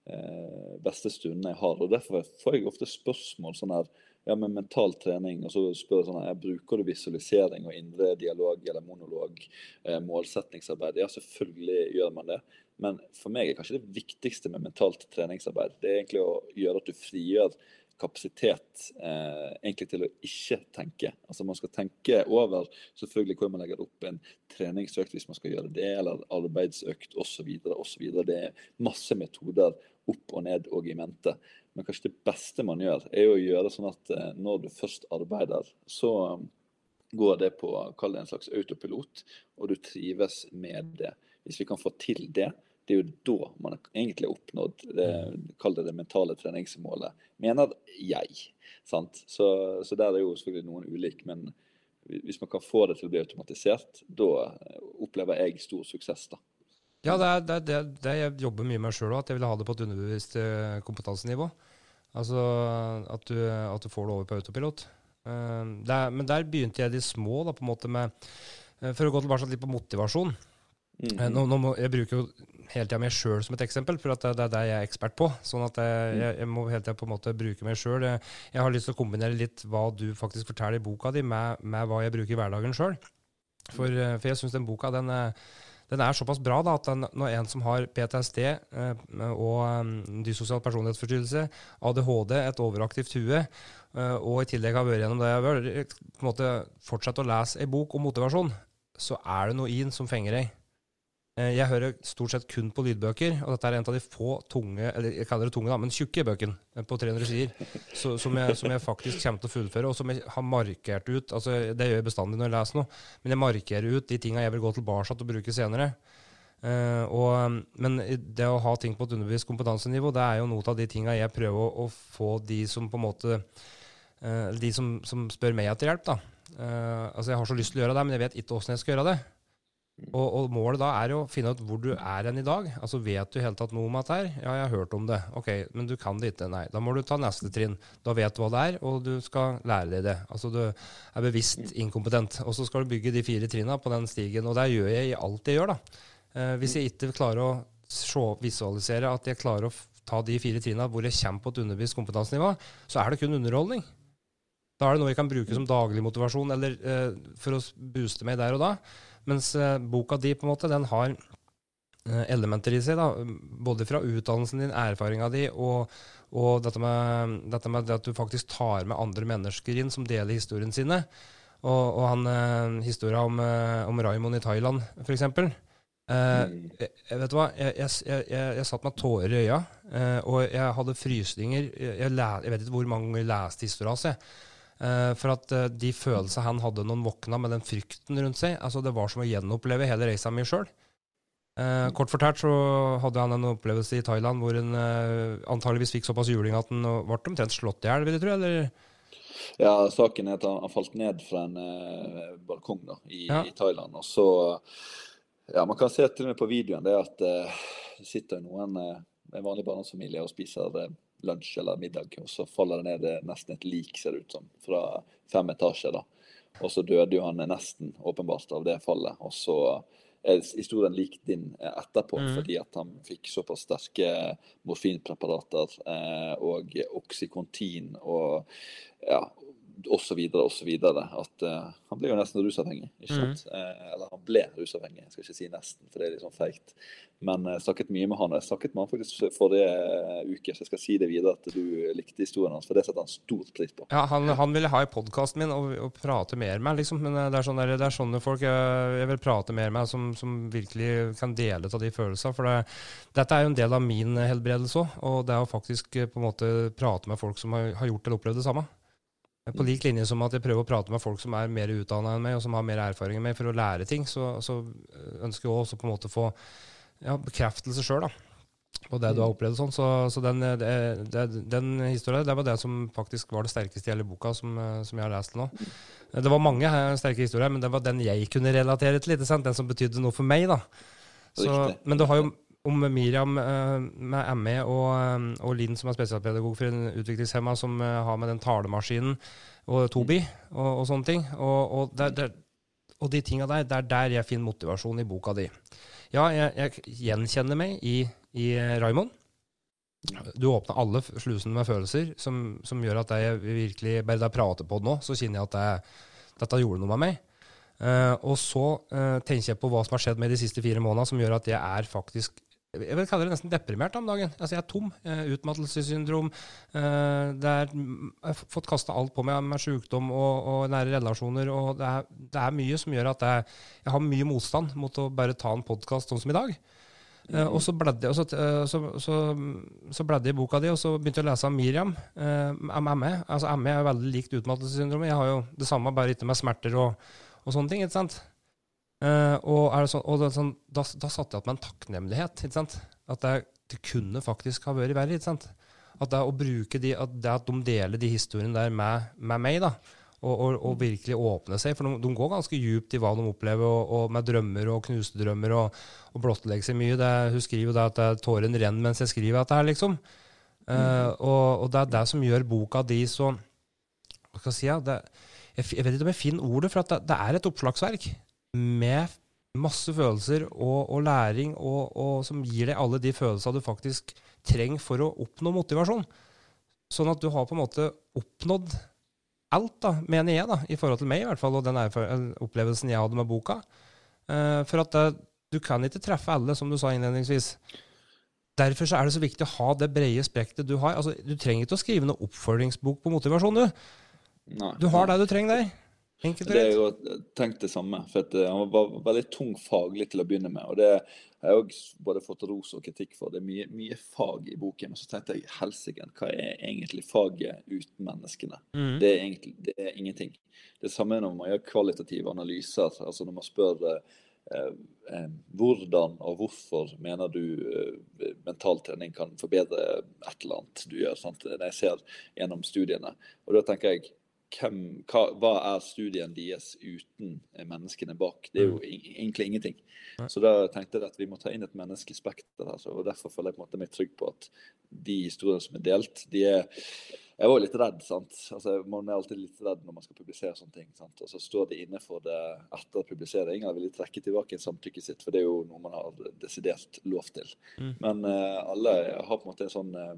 eh, beste stundene jeg har. og Derfor får jeg ofte spørsmål sånn her ja, med mental trening, og så spør jeg sånn her, Bruker du visualisering og indre dialog eller monolog, eh, målsetningsarbeid? Ja, selvfølgelig gjør man det. Men for meg er kanskje det viktigste med mentalt treningsarbeid det er egentlig å gjøre at du frigjør kapasitet eh, egentlig til å ikke tenke. Altså Man skal tenke over selvfølgelig hvor man legger opp en treningsøkt hvis man skal gjøre det, eller arbeidsøkt osv. osv. Det er masse metoder opp og ned og i mente. Men kanskje det beste man gjør, er å gjøre sånn at eh, når du først arbeider, så um, går det på kall det en slags autopilot, og du trives med det. Hvis vi kan få til det, det er jo da man egentlig har oppnådd det, det det mentale treningsmålet, mener jeg. Sant? Så, så der er jo selvfølgelig noen ulike, men hvis man kan få det til å bli automatisert, da opplever jeg stor suksess. da. Ja, det er det, det, det jeg jobber mye med sjøl òg, at jeg vil ha det på et underbevisst eh, kompetansenivå. Altså at du, at du, får det over på autopilot. Uh, er, men der begynte jeg de små, da, på en måte med For å gå tilbake litt på motivasjon. Mm -hmm. nå, nå må, jeg bruker jo hele tida meg sjøl som et eksempel, for det, det, er det jeg er ekspert på. Sånn at jeg, jeg, jeg må hele tida på en måte bruke meg sjøl. Jeg, jeg, har lyst til å kombinere litt hva du faktisk forteller i boka di, med, med hva jeg bruker i hverdagen sjøl. For, eh, for, jeg syns den boka den, den, er såpass bra da, at den, når en som har PTSD eh, og um, dysosial personlighetsforstyrrelse, ADHD, et overaktivt hue, eh, og i tillegg har vært gjennom det jeg har på en måte fortsatt å lese ei bok om motivasjon, så er det noe i den som fenger deg. Eh, jeg hører stort sett kun på lydbøker, og dette er en av de få tunge, eller jeg kaller det tunge, da, men tjukke bøkene eh, på 300 sider, så, som, jeg, som, jeg, faktisk kommer til å fullføre, og som jeg har markert ut. altså Det gjør jeg bestandig når jeg leser noe, men jeg markerer ut de tinga jeg vil gå tilbake og bruke senere. Uh, og, men det å ha ting på et underbevisst kompetansenivå, det er jo noe av de tinga jeg prøver å, å, få de som på en måte uh, De som, som, spør meg etter hjelp, da. Uh, altså Jeg har så lyst til å gjøre det, men jeg vet ikke åssen jeg skal gjøre det. Og, og, målet da er å finne ut hvor du er hen i dag. Altså Vet du helt tatt noe om dette her? Ja, jeg har hørt om det. Ok, Men du kan det ikke? Nei. Da må du ta neste trinn. Da vet du hva det er, og du skal lære deg det. Altså Du er bevisst inkompetent. Og så skal du bygge de fire trinna på den stigen. Og det gjør jeg i alt jeg gjør, da. Eh, hvis jeg ikke klarer å se, visualisere at jeg klarer å ta de fire trinna hvor jeg kommer på et underbevisst kompetansenivå, så er det kun underholdning. Da er det noe jeg kan bruke som daglig motivasjon eller eh, for å booste meg der og da. Mens uh, boka di på en måte, den har eh, elementer i seg, da, både fra utdannelsen din, erfaringa di, og, og dette, med, dette med at du faktisk tar med andre mennesker inn som deler historien sine. Og, og han eh, historia om, eh, om Raymond i Thailand, f.eks. Eh, jeg, jeg, vet du hva, jeg, jeg, jeg, satt med tårer i øya, eh, og jeg hadde frysninger. Jeg, vet ikke hvor mange ganger jeg leste historia hans. Uh, for at uh, de følelsene han hadde når han våkna med den frykten rundt seg, altså det var som å gjenoppleve hele reisa mi sjøl. Uh, kort fortalt så hadde han en opplevelse i Thailand hvor han antageligvis fikk såpass juling at han ble omtrent slått i hjel, vil du tro? eller? Ja, saken er at han, han falt ned fra en balkong da, i, ja. i, Thailand. Og så Ja, man kan se til og med på videoen det at det sitter noen, en vanlig barndomsfamilie, og spiser lunsj eller middag, og så faller det ned nesten et lik, ser det ut som, fra fem etasjer. da. Og så døde jo han nesten åpenbart av det fallet. Og så er historien lik din etterpå, mm. fordi at han fikk såpass sterke morfinpreparater eh, og oksykontin og ja, osv. osv. At uh, han ble jo nesten rusavhengig. ikke mm. sant? Mm. Eh, eller han ble rusavhengig, jeg skal ikke si nesten, for det er litt sånn feigt. Men jeg uh, snakket mye med han. og Jeg snakket med han faktisk forrige uke, så jeg skal si det videre at du likte historien hans, for det setter han stort pris på. Ja, Han, han ville ha i podkasten min og, og, prate mer med liksom. Men det er, sånne, det er sånne folk jeg, jeg, vil prate mer med, som, som virkelig kan dele av de følelsene. For det, dette er jo en del av min helbredelse òg, og det er å faktisk på en måte prate med folk som har, har gjort eller opplevd det samme. På lik linje som at jeg prøver å prate med folk som er mer utdanna enn meg, og som har mer erfaring enn meg, for å lære ting, så, så ønsker jeg også på en måte å få ja, bekreftelse sjøl på det du har opplevd. sånn. Så, så den, det, det, den historien det var det som faktisk var det sterkeste i hele boka som, som, jeg har lest nå. Det var mange sterke historier, men det var den jeg kunne relatere til. Den som betydde noe for meg. da. Så, men du har jo om Miriam uh, med ME og, um, og, Linn, som er spesialpedagog for en utviklingshemma, som uh, har med den talemaskinen og Tobi og, og sånne ting. Og, og, der, der, og de tinga der, det er der jeg finner motivasjon i boka di. Ja, jeg, jeg gjenkjenner meg i, i Raymond. Du åpner alle slusene med følelser som, som, gjør at jeg virkelig Bare da jeg prater på det nå, så kjenner jeg at jeg, dette gjorde noe med meg. Uh, og så uh, tenker jeg på hva som har skjedd med de siste fire månedene, som gjør at jeg er faktisk jeg vil kalle det nesten deprimert om dagen. Altså, jeg er tom. Eh, utmattelsessyndrom. Det er, jeg har fått kasta alt på meg med sykdom og, og, nære relasjoner. og det er, det er, mye som gjør at jeg, jeg, har mye motstand mot å bare ta en podkast sånn som i dag. Eh, og så bladde jeg, så, så, så, så bladde jeg i boka di, og så begynte jeg å lese om Miriam. Eh, ME. Altså, ME er veldig likt utmattelsessyndromet. Jeg har jo det samme, bare ikke med smerter og, og sånne ting. ikke sant? Uh, og, sånn, og sånn, da, da satte jeg opp med en takknemlighet. ikke sant? At det, det kunne faktisk ha vært verre. ikke sant? At det å bruke de, at, det at de deler de historiene der med, med meg, da, og, og, og, virkelig åpne seg. For de, de, går ganske djupt i hva de opplever, og, med drømmer og knuste drømmer, og, og blottlegger seg mye. Det, hun skriver det at tårene renner mens jeg skriver dette her, liksom. Uh, og, det er det som gjør boka di så Hva skal jeg si? Ja, det, jeg, jeg, vet ikke om jeg finner ordet, for det, det er et oppslagsverk med masse følelser og, og læring, og, og, som gir deg alle de følelsene du faktisk trenger for å oppnå motivasjon. Sånn at du har på en måte oppnådd alt, da, mener jeg, da, i forhold til meg i hvert fall, og den opplevelsen jeg hadde med boka. Uh, for at uh, du kan ikke treffe alle, som du sa innledningsvis. Derfor så er det så viktig å ha det brede spekteret du har. Altså, du trenger ikke å skrive noe oppfølgingsbok på motivasjon, du. Nei, du har det du trenger der. Greit. Jeg har tenkt det samme. for eh, Han var veldig tung faglig til å begynne med. og det har jeg også både fått ros og kritikk for. Det er mye, mye fag i boken. Men så tenkte jeg helsike, hva er egentlig faget uten menneskene? Mm. Det, er egentlig, det er ingenting. Det er samme når man gjør kvalitative analyser. altså Når man spør eh, eh, hvordan og hvorfor mener du eh, mentaltrening kan forbedre et eller annet du gjør. Sant? Jeg ser gjennom studiene. Og da tenker jeg hvem, hva, hva, er studien deres uten menneskene bak? Det er jo mm. egentlig ingenting. Så da tenkte jeg at vi må ta inn et menneskelig spekter. Altså, og Derfor føler jeg på en måte meg trygg på at de historiene som er delt, de er Jeg var litt redd. sant? Altså, Man er alltid litt redd når man skal publisere sånne ting. sant? Og så står de inne for det etter publisering, eller vil de trekke tilbake samtykket sitt. For det er jo noe man har desidert lov til. Mm. Men uh, alle har på en måte en sånn uh,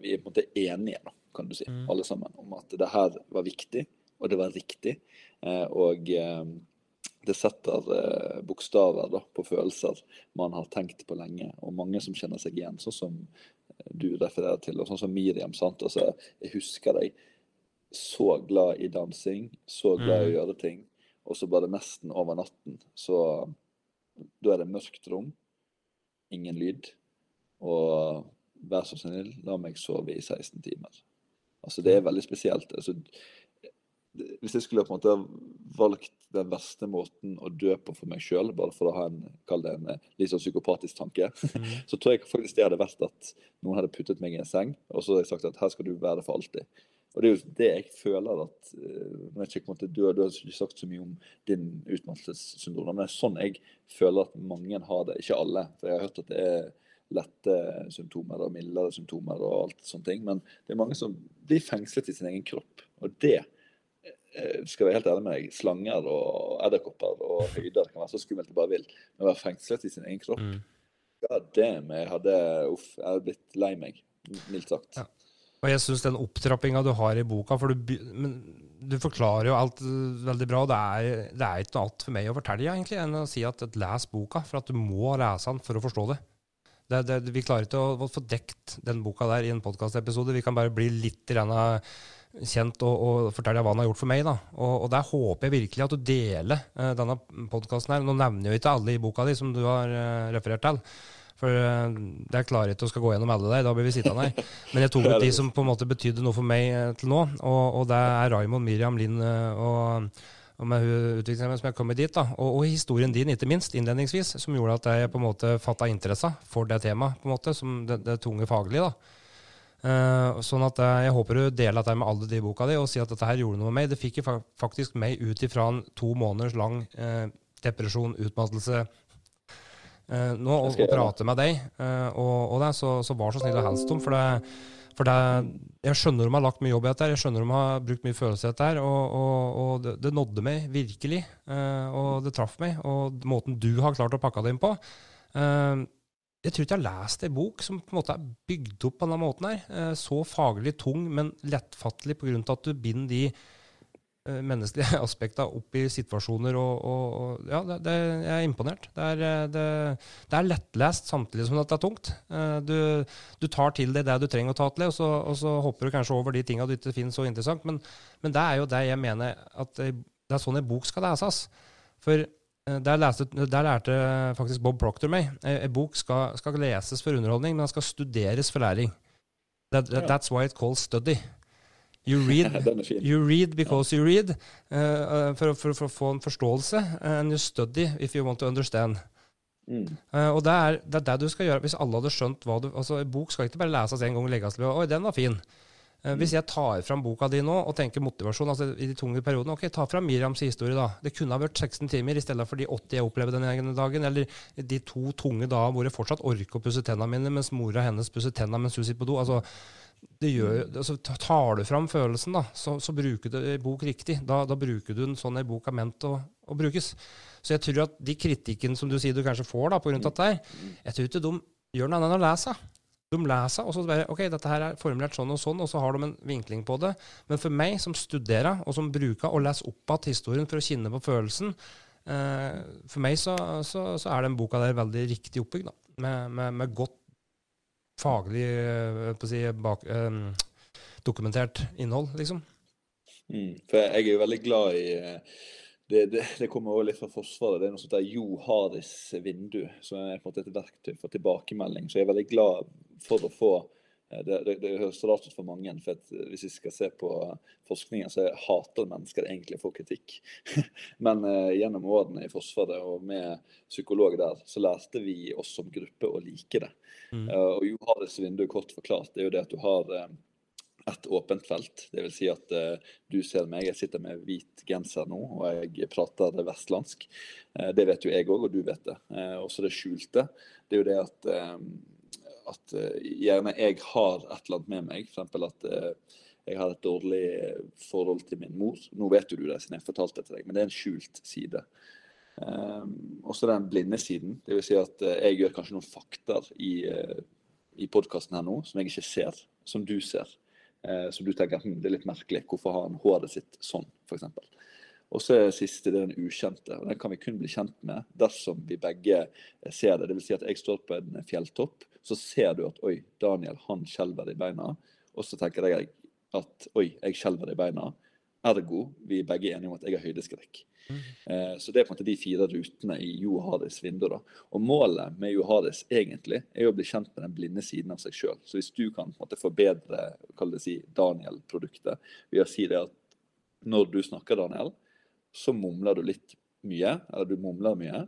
Vi er på en måte enige, da kan du si, mm. alle sammen, om at det her var viktig, og det var riktig. Eh, og eh, det setter eh, bokstaver da, på følelser man har tenkt på lenge. Og mange som kjenner seg igjen, sånn som du refererer til, og sånn som Miriam. sant? Altså, Jeg husker deg så glad i dansing, så glad i å mm. gjøre ting, og så bare nesten over natten, så Da er det mørkt rom, ingen lyd, og vær så snill, la meg sove i 16 timer. Altså, det er veldig spesielt. Altså, hvis jeg skulle på en måte valgt den verste måten å dø på for meg sjøl, bare for å ha en, kall det en eh, litt sånn psykopatisk tanke, mm. så tror jeg faktisk det hadde vært at noen hadde puttet meg i en seng, og så hadde jeg sagt at her skal du være for alltid. Og det er jo det jeg føler at når jeg ikke, måte, du, du, har ikke sagt så mye om din utmattelsessyndrom, men det er sånn jeg føler at mange har det. Ikke alle, for jeg har hørt at det er lette symptomer og mildere symptomer og alt sånne ting. Men det er mange som blir fengslet i sin egen kropp. Og det Eh, skal være helt ærlig med deg, slanger og edderkopper og høyder kan være så skummelt du bare vil. Men å være fengslet i sin egen kropp mm. God det jeg hadde, uff, jeg hadde blitt lei meg, mildt sagt. Ja. Og jeg syns den opptrappinga du har i boka For du, du forklarer jo alt veldig bra. Det er, det er ikke noe annet for meg å fortelle egentlig enn å si at les boka, for at du må lese den for å forstå det. Det, det vi klarer ikke å, å få dekt den boka der i en podkastepisode. Vi kan bare bli litt kjent og, og fortelle hva han har gjort for meg. da. Og, og Der håper jeg virkelig at du deler uh, denne podkasten her. Nå nevner jo ikke alle i boka di som du har uh, referert til. For uh, det klarer jeg ikke å skal gå gjennom alle der. Da blir vi sittende her. Men jeg tok ut de som på en måte betydde noe for meg til nå. Og, og det er Raymond, Miriam, Linn og med utviklingshemmede som jeg kom dit. da, og, og, historien din, ikke minst, innledningsvis, som gjorde at jeg på en måte fatta interesse for det temaet, på en måte, som det, det tunge faglige. da. Uh, sånn at uh, Jeg håper du deler dette med alle de i boka di og sier at dette her gjorde noe med meg. Det fikk fa faktisk meg ut ifra en to måneders lang uh, depresjon, utmattelse. nå å prate med deg og, og det, så, så, var så snill og helst. For, det, for det, jeg skjønner de har lagt mye jobb i dette, jeg skjønner de har brukt mye følelse i dette, og, og, og det, det, nådde meg virkelig. og det traff meg. Og måten du har klart å pakke det inn på jeg tror ikke jeg har lest ei bok som på en måte er bygd opp på denne måten. her, eh, Så faglig tung, men lettfattelig pga. at du binder de eh, menneskelige aspekter opp i situasjoner. og, og, og ja, det, det, Jeg er imponert. Det er, eh, det, er, lettlest samtidig som det er tungt. Du, du, tar til deg det du trenger å ta til deg, og så, og så hopper du kanskje over de tingene du ikke finner så interessant. Men, men, det er jo det jeg mener at det er sånn en bok skal leses. For Eh, der, leste, der, lærte faktisk Bob Proctor meg. En bok skal, skal, leses for underholdning, men den skal studeres for læring. That, that's why it calls study. You read, you read because you read, uh, for, for, for, å få en forståelse. And you study if you want to understand. Mm. Uh, og det er, det er, det du skal gjøre hvis alle hadde skjønt hva du altså En bok skal ikke bare leses en gang og legges til. Oi, den var fin. Eh, hvis jeg tar fram boka di nå og tenker motivasjon altså i de tunge periodene Ok, ta fram Miriams historie, da. Det kunne ha vært 16 timer i stedet for de 80 jeg opplevde den ene dagen. Eller de to tunge da hvor jeg fortsatt orker å pusse tennene mine mens mora hennes pusser tennene mens hun sitter på do. altså Gjør, altså, tar du fram følelsen, da, så, så bruker du bok riktig. Da, da, bruker du den sånn en bok er ment å, å, brukes. Så jeg tror at de kritikken som du sier du kanskje får da, av dette, jeg tror ikke de gjør noe annet enn å lese. De leser, og så bare OK, dette her er formulert sånn og sånn, og så har de en vinkling på det. Men for meg som studerer, og som bruker å lese opp igjen historien for å kjenne på følelsen, eh, for meg så, så, så, er den boka der veldig riktig oppbygd, med, med, med, godt faglig eh, si, bak, eh, dokumentert innhold, liksom. Mm, for jeg er jo veldig glad i eh, det, det, det, kommer også litt fra Forsvaret. Det er noe sånt der Jo Haris vindu, som er på en måte et verktøy for tilbakemelding. Så jeg er veldig glad for å få eh, det, det, det høres rart ut for mange, for at, hvis vi skal se på forskningen, så hater mennesker egentlig å få kritikk. Men uh, gjennom årene i Forsvaret og med psykolog der, så lærte vi oss som gruppe å like det. Mm. Uh, og Jo Haris vindu, kort forklart, det er jo det at du har uh, et åpent felt. Dvs. Si at uh, du ser meg, jeg sitter med hvit genser nå og jeg prater vestlandsk. Uh, det vet jo jeg òg, og du vet det. Uh, også det skjulte. Det er jo det at, at gjerne jeg har et eller annet med meg. F.eks. at jeg har et dårlig forhold til min mor. Nå vet jo du det siden jeg fortalte det til deg, men det er en skjult side. Um, også den blinde siden. Dvs. Si at jeg gjør kanskje noen fakter i, i podkasten her nå som jeg ikke ser, som du ser. Eh, så du tenker hm, det er litt merkelig, hvorfor har han håret sitt sånn, f.eks. Og så er det siste det er den ukjente. og Den kan vi kun bli kjent med dersom vi begge ser det. Dvs. Si at jeg står på en fjelltopp, så ser du at oi, Daniel han skjelver i beina. Og så tenker jeg at oi, jeg skjelver i beina. Ergo vi er begge enige om at jeg har høydeskrekk. Mm. Eh, så det er på en måte de fire rutene i Johades vindu. da. Og målet med Johades egentlig er å bli kjent med den blinde siden av seg sjøl. Så hvis du kan måte forbedre si, Daniel-produktet ved å si det at når du snakker, Daniel, så mumler du litt mye, eller du mumler mye,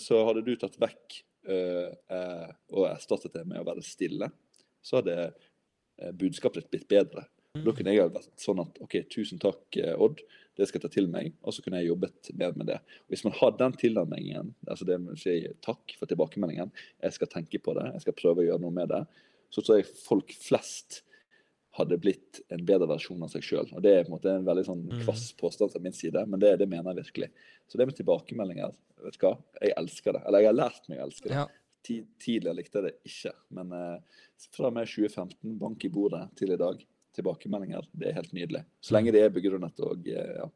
så hadde du tatt vekk øh, øh, og erstattet det med å være stille, så hadde øh, budskapet ditt blitt bedre. Mm. Da kunne jeg vært sånn at OK, tusen takk, Odd, det skal jeg ta til meg. Og så kunne jeg jobbet mer med det. Og hvis man har den tilnærmingen, altså det med å si takk for tilbakemeldingen, jeg skal tenke på det, jeg skal prøve å gjøre noe med det, så tror jeg folk flest hadde blitt en bedre versjon av seg sjøl. Det er på en måte en veldig sånn mm. kvass påstand fra min side, men det, det, mener jeg virkelig. Så det med tilbakemeldinger, vet du hva, jeg elsker det. Eller jeg har lært meg å elske det. Ja. Tidligere likte jeg det ikke, men eh, fra og med 2015, bank i bordet til i dag, tilbakemeldinger, det er helt nydelig. Så lenge det er begrunnet og eh, ja,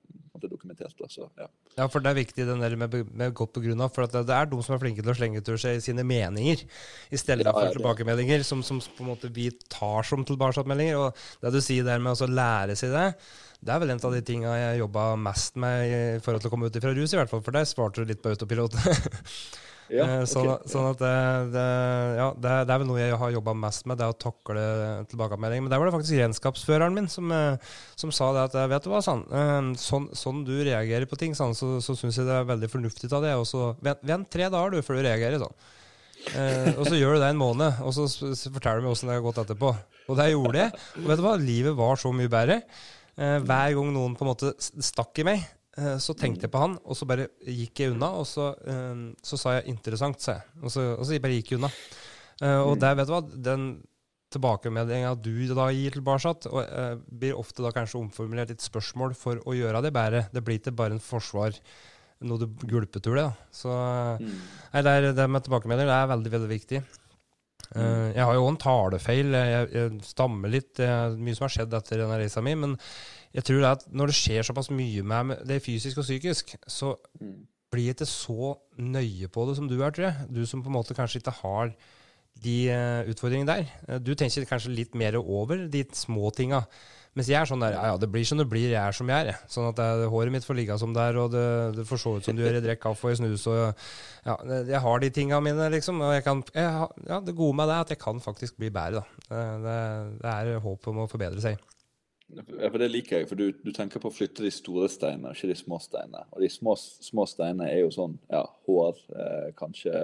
dokumentert. Altså, ja. ja, for det er viktig den der med, med godt på grunn av, for det, det, er de som er flinke til å slenge ut seg sine meninger, i stedet ja, for tilbakemeldinger, som, som, på en måte vi tar som tilbakemeldinger. Og det du sier der med å lære seg det, det er vel en av de tinga jeg jobba mest med i forhold til å komme ut fra rus, i hvert fall. For der svarte du litt på autopilot. Ja, eh, sånn, okay. sånn, at det, det, ja, det, det, er vel noe jeg har jobba mest med, det å takle tilbakemelding. Men der var det faktisk regnskapsføreren min som, eh, som sa det at vet du hva, sånn, sånn, sånn du reagerer på ting, sånn, så, så syns jeg det er veldig fornuftig av det. Og så vent tre dager du før du reagerer. sånn. Eh, og så gjør du det en måned, og så forteller du meg åssen det har gått etterpå. Og det gjorde jeg. Og vet du hva, livet var så mye bedre. Eh, hver gang noen på en måte stakk i meg, Eh, så tenkte jeg på han, og så bare gikk jeg unna. Og så, um, så sa jeg 'interessant', sa jeg. Og så, og så bare gikk jeg unna. Uh, og mm. der, vet du hva, den tilbakemeldinga du da gir tilbake, og, blir ofte da kanskje omformulert et spørsmål for å gjøre det bedre. Det blir ikke bare en forsvar, noe du gulpetur det. da. Så mm. nei, det, det med tilbakemeldinger det er veldig, veldig viktig. Uh, jeg har jo òg en talefeil. Jeg, jeg, stammer litt. Det er mye som har skjedd etter denne reisa mi. Men jeg tror det at når det skjer såpass mye med det fysisk og psykisk, så mm. blir jeg ikke så nøye på det som du er, tror jeg. Du som på en måte kanskje ikke har de uh, utfordringene der. Uh, du tenker kanskje litt mer over de små tinga. Mens jeg er sånn der ja, ja, det blir som det blir, jeg er som jeg er. Sånn at det, håret mitt får ligge som det er, og det, det får se ut som du gjør, jeg drikker kaffe og jeg snus og Ja, jeg har de tinga mine, liksom. Og jeg kan, jeg, ja, det gode med det er at jeg kan faktisk bli bedre, da. Det, det er håp om å forbedre seg. Ja, for Det liker jeg, for du, du, tenker på å flytte de store steinene, ikke de små steinene. Og de små, små steinene er jo sånn ja, hår, eh, kanskje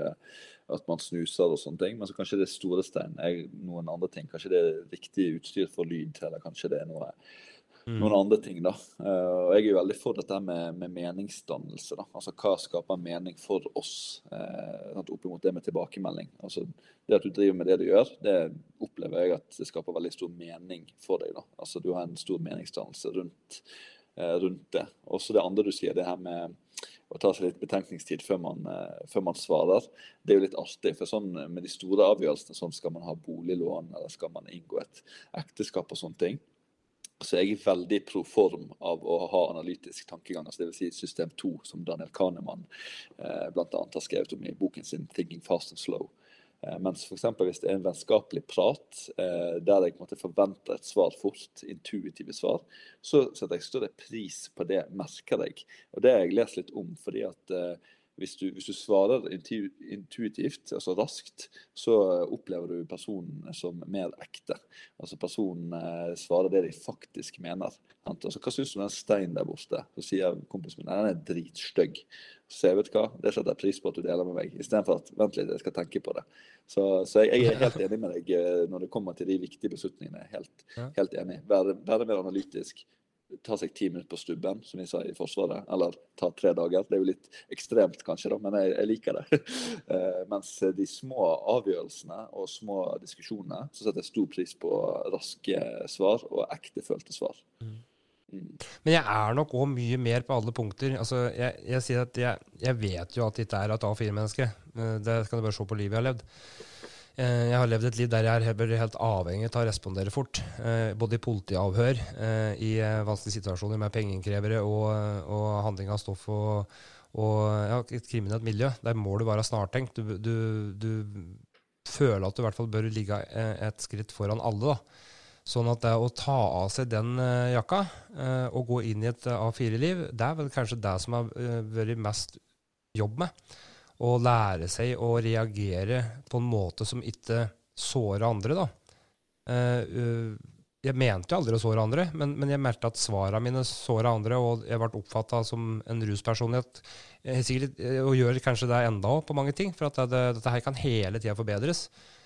at man snuser og sånne ting. Men så kanskje det store steinen er noen andre ting. Kanskje det er riktig utstyr for lyd, eller kanskje det er noe. Noen andre ting. da. Uh, og Jeg er jo veldig for dette med, med meningsdannelse. da. Altså Hva skaper mening for oss uh, opp mot det med tilbakemelding. Altså Det at du driver med det du gjør, det opplever jeg at det skaper veldig stor mening for deg. da. Altså Du har en stor meningsdannelse rundt, uh, rundt det. Også det andre du sier, det her med å ta seg litt betenkningstid før man, før man, svarer. Det er jo litt artig. for sånn Med de store avgjørelsene, sånn skal man ha boliglån eller skal man inngå et ekteskap og sånne ting, så jeg er veldig pro form av å ha analytisk tankegang. altså Dvs. Si system 2, som Daniel Kahneman eh, bl.a. har skrevet om i boken sin 'Thinking Fast and Slow'. Eh, mens f.eks. hvis det er en vennskapelig prat eh, der jeg måtte forvente et svar fort, intuitive svar, så setter jeg større pris på det, merker jeg. Og det har jeg lest litt om. fordi at eh, hvis du, hvis du, svarer intuitivt, altså raskt, så opplever du personen som mer ekte. Altså Personen eh, svarer det de faktisk mener. Altså, hva syns du om den steinen der borte? Så sier kompisen min den er dritstygg. Så sier jeg vet hva, det setter jeg pris på at du deler med meg, istedenfor at vent litt, jeg skal tenke på det. Så, så jeg, jeg, er helt enig med deg eh, når det kommer til de viktige beslutningene. Helt, helt enig. Være, være mer analytisk ta seg ti minutter på stubben, som vi sa i Forsvaret. Eller ta tre dager. Det er jo litt ekstremt, kanskje, da, men jeg, jeg liker det. uh, mens de små avgjørelsene og små diskusjonene, så setter jeg stor pris på raske svar og ektefølte svar. Mm. Mm. Men jeg er nok òg mye mer på alle punkter. Altså, jeg, jeg sier at jeg, jeg vet jo at dette er et A4-menneske. Eh, det kan du bare se på livet jeg har levd. Eh, jeg har levd et liv der jeg er helt avhengig av å respondere fort. Eh, både i politiavhør, eh, i vanskelige situasjoner med pengeinnkrevere og, og handling av stoff og, og ja, et kriminelt miljø. Der må du være snartenkt. Du, du, du, føler at du i hvert fall bør ligge et skritt foran alle. da. Sånn at det å ta av seg den jakka og gå inn i et A4-liv, det er vel kanskje det som har vært mest jobb med å lære seg å reagere på en måte som ikke sårer andre. da. Uh, jeg mente aldri å såre andre, men, men jeg meldte at svarene mine såra andre, og jeg ble oppfatta som en ruspersonlighet. Sikkert, og gjør kanskje det enda òg, på mange ting. For at det, dette her kan hele tida forbedres.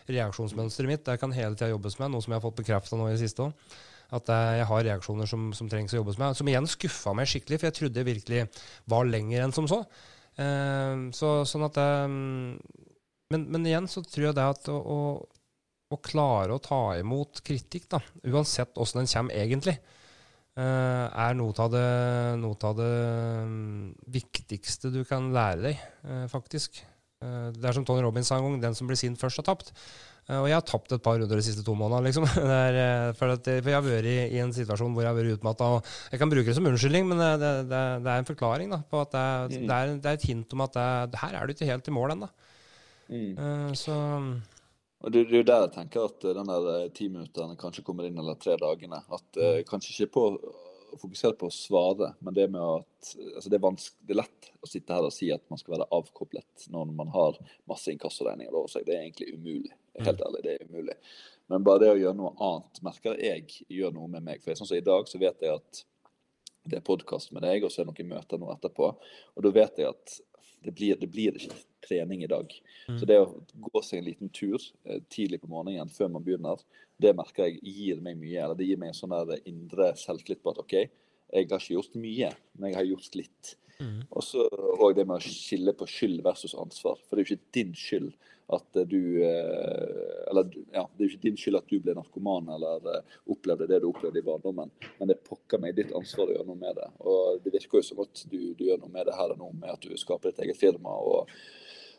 Reaksjonsmønsteret mitt det kan hele tida jobbes med, noe som jeg har fått bekrefta nå i det siste òg. At jeg har reaksjoner som, som trengs å jobbes med. Som igjen skuffa meg skikkelig, for jeg trodde jeg virkelig var lenger enn som så. Uh, så, sånn at det men, men, igjen så tror jeg det at å, å, klare å ta imot kritikk, da, uansett åssen den kommer egentlig, uh, er noe av det, noe av det um, viktigste du kan lære deg, uh, faktisk. det er som Tony Robins sa en gang, den som blir sint først, har tapt. Uh, og jeg har tapt et par runder de siste to månedene. Liksom. Er, uh, for, at, for, jeg har vært i, i, en situasjon hvor jeg har vært utmatta. Jeg kan bruke det som unnskyldning, men det, det, det, det er en forklaring da, på at det, mm. er, er, et hint om at her er du ikke helt i mål ennå. Mm. Uh, så og Det, er jo der jeg tenker at den der ti minutterne kanskje kommer inn, eller tre dagene. At uh, Kanskje ikke på fokusere på å svare, men det med at altså det, er det, er lett å sitte her og si at man skal være avkoblet når man har masse inkassoregninger over seg. Det er egentlig umulig. Helt ærlig, det er umulig. Men bare det å gjøre noe annet merker jeg gjør noe med meg. For sånn som I dag så vet jeg at det er podkast med deg, og så er det noen møter nå etterpå. Og da vet jeg at det blir, det blir ikke trening i dag. Mm. Så det å gå seg en liten tur eh, tidlig på morgenen før man begynner, det merker jeg gir meg mye. eller Det gir meg en sånn der indre selvtillit på at OK, jeg har ikke gjort mye, men jeg har gjort litt. Mm. Og så det med å skille på skyld versus ansvar. For det er jo ikke din skyld at du eh, Eller ja, det er jo ikke din skyld at du ble narkoman eller eh, opplevde det du opplevde i barndommen, men det pokker meg ditt ansvar å gjøre noe med det. Og det virker jo som at du, du gjør noe med det her og nå, med at du skaper ditt eget firma. og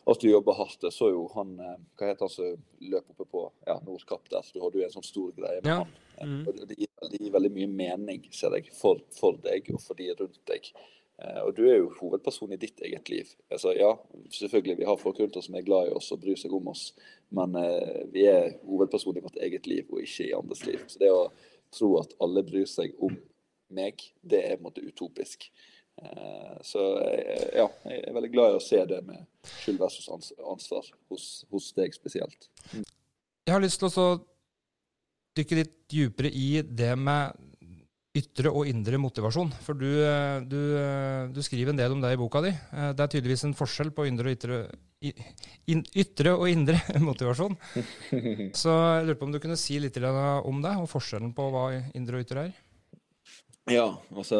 at du jobber hardt. Jeg så jo han eh, Hva heter han som løp oppe på ja, Nordkapp der? Så du hadde jo en sånn stor greie med ja. han. Mm. Det, gir, det, gir, veldig mye mening, ser jeg, for, for deg og for de rundt deg. Eh, og du er jo hovedperson i ditt eget liv. Altså, ja, selvfølgelig, vi har folk rundt oss som er glad i oss og bryr seg om oss, men eh, vi er hovedperson i vårt eget liv og ikke i andres liv. Så det å tro at alle bryr seg om meg, det er på en måte utopisk. Eh, så ja, jeg er veldig glad i å se det med skyld versus ansvar hos, hos deg spesielt. Jeg har lyst til å dykke litt dypere i det med ytre og indre motivasjon. For du, du, du, skriver en del om det i boka di. Eh, det er tydeligvis en forskjell på ytre og ytre, ytre og indre motivasjon. Så jeg lurer på om du kunne si litt om det, og forskjellen på hva indre og ytre er? Ja, altså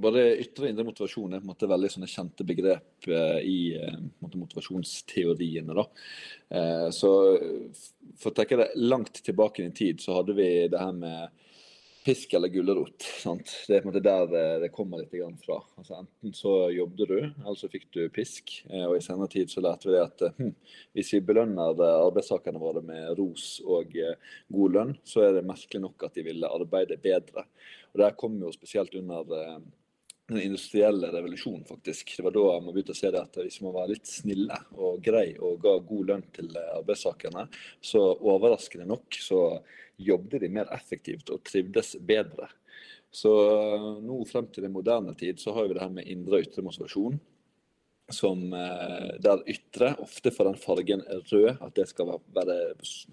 både ytre og indre motivasjon er på en måte veldig sånne kjente begrep eh, i eh, motivasjonsteoriene. da. Eh, så For å trekke det langt tilbake i tid, så hadde vi det her med pisk eller gulrot. Det er på en måte der det, kommer litt fra. Altså Enten så jobbet du, eller så fikk du pisk. Og I senere tid så lærte vi det at hm, hvis vi belønner arbeidstakerne våre med ros og god lønn, så er det merkelig nok at de ville arbeide bedre. Og Det kom jo spesielt under den industrielle revolusjonen, faktisk. Det var da man begynte å se at hvis man var litt snille og grei og ga god lønn til arbeidstakerne, så overraskende nok så jobbet de mer effektivt og trivdes bedre. Så eh, nå frem til den moderne tid så har vi det her med indre og ytre motivasjon. Som eh, der ytre ofte får den fargen rød, at det skal være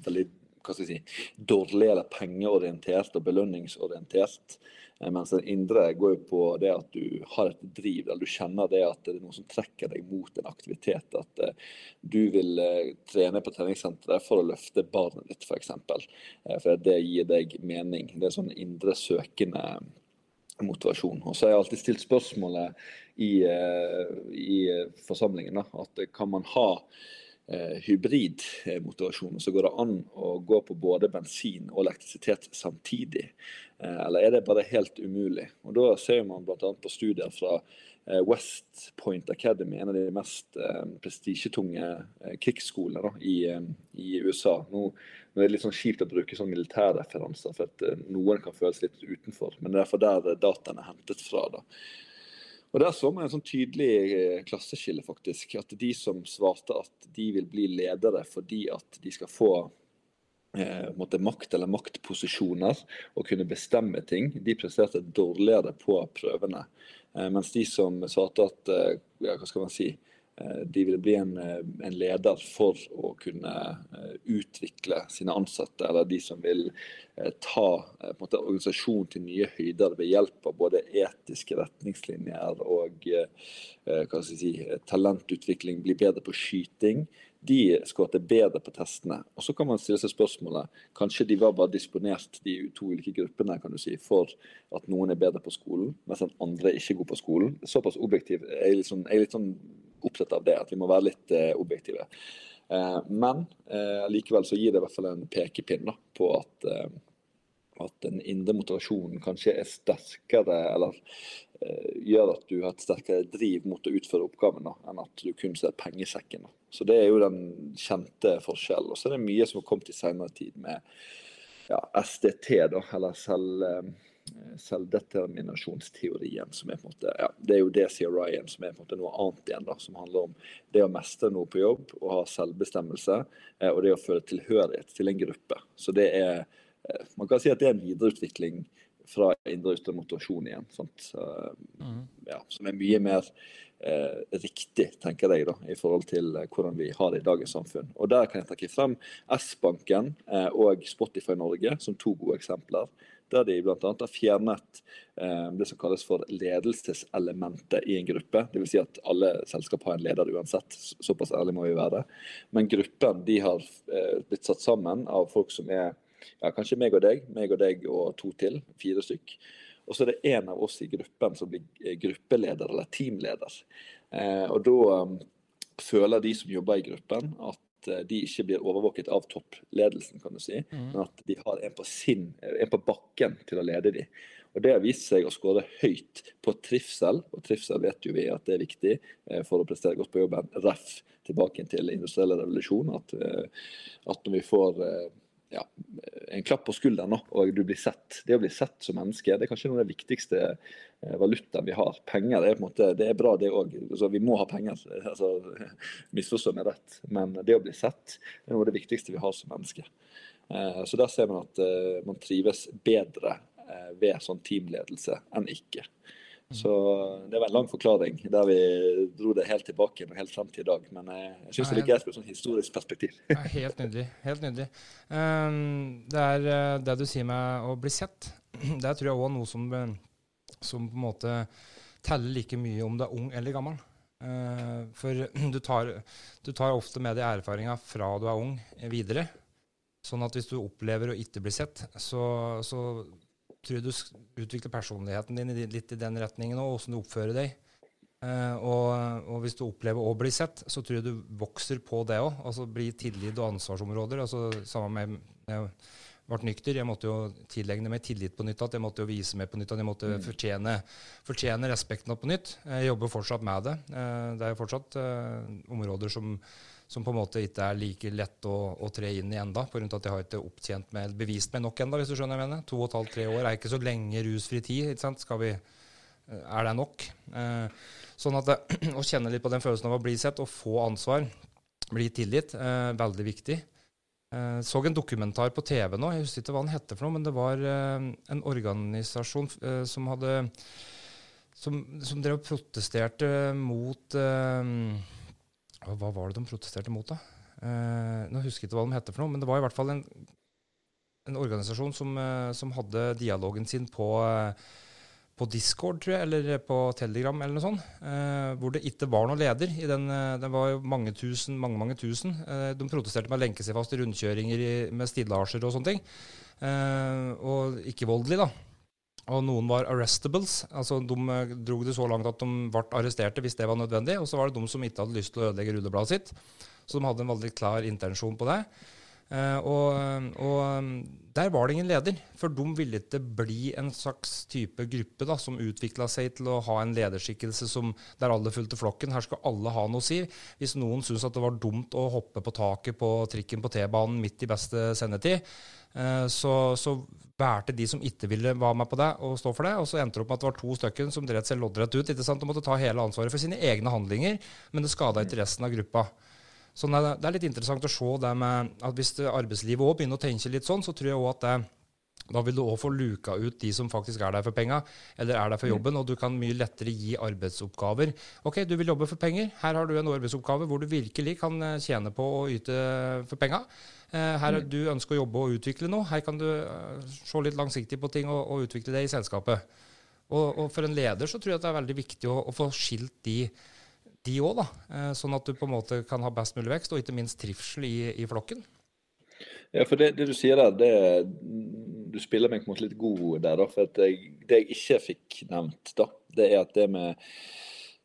veldig hva skal jeg si, dårlig eller pengeorientert og belønningsorientert. Eh, mens den indre går jo på det at du har et driv, eller du kjenner det at det er noe som trekker deg mot en aktivitet. At uh, du vil uh, trene på treningssenteret for å løfte barnet ditt, f.eks. eksempel. for det gir deg mening. Det er sånn indre søkende motivasjon. Og så har jeg alltid stilt spørsmålet i, i forsamlingen at kan man ha eh, hybridmotivasjon, så går det an å gå på både bensin og elektrisitet samtidig. Eh, eller er det bare helt umulig? Og Da ser man bl.a. på studier fra eh, West Point Academy, en av de mest prestisjetunge krigsskolene i, i, USA. Nå, er det litt sånn kjipt å bruke sånn militærreferanser, for at noen kan føles litt utenfor. Men det er derfor der dataene er hentet fra. da. Og Der så man en sånn tydelig eh, klasseskille, faktisk. At de som svarte at de vil bli ledere fordi at de skal få eh, makt eller maktposisjoner og kunne bestemme ting, de presterte dårligere på prøvene. Eh, mens de som svarte at eh, hva skal man si, de vil bli en, eh, en, leder for å kunne eh, utvikle sine ansatte, eller de som vil ta måte, organisasjonen til nye høyder ved hjelp av både etiske retningslinjer og si, talentutvikling, bli bedre på skyting. De skåret bedre på testene. Og Så kan man stille seg spørsmålet kanskje de var bare disponert de to ulike gruppene kan du si, for at noen er bedre på skolen, mens andre ikke er god på skolen. Såpass objektiv. Jeg er litt sånn, jeg er litt sånn opptatt av det, at vi må være litt eh, objektive. Eh, men eh, likevel så gir det i hvert fall en pekepinn da, på at, at den indre motivasjonen kanskje er sterkere, eller eh, gjør at du har et sterkere driv mot å utføre oppgaven da, enn at du kun ser pengesekken. Da. Så Det er jo den kjente forskjellen. Og så er det mye som har kommet i senere tid med ja, SDT, da, eller selv eh, selvdeterminasjonsteorien. som er på en måte, ja, Det er jo det, sier Ryan, som er på en måte noe annet igjen. da, Som handler om det å mestre noe på jobb og ha selvbestemmelse. Eh, og det å føle tilhørighet til en gruppe. Så det er eh, Man kan si at det er en videreutvikling fra indre ytre motivasjon igjen. Sant? Mm. Ja, som er mye mer eh, riktig, tenker jeg, da, i forhold til eh, hvordan vi har det i dagens samfunn. Og Der kan jeg trekke frem S-banken eh, og Spotify Norge som to gode eksempler der de bl.a. har fjernet eh, det som kalles for ledelseselementet i en gruppe. Dvs. Si at alle selskap har en leder uansett, såpass ærlig må vi være. Men gruppen de har eh, blitt satt sammen av folk som er ja, kanskje meg og deg, meg og deg og to til, fire stykk. Og så er det en av oss i gruppen som blir eh, gruppeleder eller teamleder. Og da føler de som jobber i gruppen at Eh, de ikke blir overvåket av toppledelsen, kan du si, mm. men at de har en på, sin, en på bakken til å lede de. Og Det har vist seg å skåre høyt på trivsel, og trivsel vet jo vi at det er viktig eh, for å prestere godt på jobben. Ref tilbake til industriell revolusjon, at, eh, at når vi får ja, en klapp på skulderen og du blir sett. Det å bli sett som menneske det er kanskje noe av det viktigste eh, valutaen vi har. Penger er på en måte, det er bra, det òg. Altså, vi må ha penger. altså, Misforstå meg rett. Men det å bli sett det er noe av det viktigste vi har som menneske. Eh, så der ser man at eh, man trives bedre ved sånn teamledelse enn ikke. Så det var en lang forklaring der vi dro det helt tilbake og helt frem til i dag. Men jeg syns det er greit med et historisk perspektiv. Ja, helt nydelig. Helt nydelig. Um, det er eh, det du sier med å bli sett. Det er tror jeg òg noe som, eh, som, på en måte teller like mye om du er ung eller gammel. Uh, for du tar, du tar, ofte med deg erfaringa fra du er ung, videre. Sånn at hvis du opplever å ikke bli sett, så, så tror du utvikler personligheten din litt i den retningen òg, åssen du oppfører deg. Uh, og, og, hvis du opplever å bli sett, så tror jeg du vokser på det òg. Altså blir tillit og ansvarsområder. altså Sammen med jeg ble nykter. Jeg måtte jo tilegne meg tillit på nytt. at Jeg måtte jo vise meg på nytt. at Jeg måtte mm. fortjene, fortjene, respekten på nytt. Jeg jobber fortsatt med det. Uh, det er fortsatt uh, områder som som på en måte ikke er like lett å, å tre inn i enda, av at jeg har ikke opptjent med, bevist meg nok enda, hvis du skjønner jeg mener. To og et halvt, tre år er ikke så lenge rusfri tid. ikke sant? Skal vi, eh, er det nok? Eh, sånn at det, Å kjenne litt på den følelsen av å bli sett og få ansvar, bli tilgitt, eh, veldig viktig. Eh, så en dokumentar på TV nå, jeg husker ikke hva den heter for noe, men det var eh, en organisasjon eh, som hadde som, som drev og protesterte mot hva var det de protesterte mot, da? Eh, nå husker jeg ikke hva de heter for noe, men det var i hvert fall en, en organisasjon som, eh, som, hadde dialogen sin på, eh, på, Discord, tror jeg, eller på Telegram, eller noe sånt. Eh, hvor det ikke var noen leder. Den, eh, det var jo mange tusen, mange, mange tusen. Eh, de protesterte med å lenke seg fast i rundkjøringer i, med stillasjer og sånne ting. og ikke voldelig, da. Og noen var arrestables. altså De eh, dro det så langt at de ble arresterte hvis det var nødvendig. Og så var det de som ikke hadde lyst til å ødelegge rullebladet sitt. Så de hadde en veldig klar intensjon på det. Uh, og, og, der var det ingen leder, for de ville ikke bli en slags type gruppe da, som utvikla seg til å ha en lederskikkelse som, der alle fulgte flokken. Her skal alle ha noe å si. Hvis noen syntes at det var dumt å hoppe på taket på trikken på T-banen midt i beste sendetid, så, så valgte de som ikke ville være med på det, og stå for det. Og så endte det opp med at det var to stykker som drev seg loddrett ut. ikke sant? De måtte ta hele ansvaret for sine egne handlinger, men det skada ikke resten av gruppa. Så det er litt interessant å se det med at hvis arbeidslivet òg begynner å tenke litt sånn, så tror jeg òg at det, da vil du òg få luka ut de som faktisk er der for penga, eller er der for mm. jobben, og du kan mye lettere gi arbeidsoppgaver. OK, du vil jobbe for penger. Her har du en arbeidsoppgave hvor du virkelig kan eh, tjene på å yte for penga. Eh, her mm. du ønsker å jobbe og utvikle noe. Her kan du eh, se litt langsiktig på ting og, og utvikle det i selskapet. Og, og, for en leder så tror jeg det er veldig viktig å, å få skilt de de òg, da. Sånn at du på en måte kan ha best mulig vekst, og ikke minst trivsel i, i flokken. Ja, for det, det, du sier der, det, du spiller meg på en måte litt god der. da, for jeg, Det jeg ikke fikk nevnt, da, det er at det med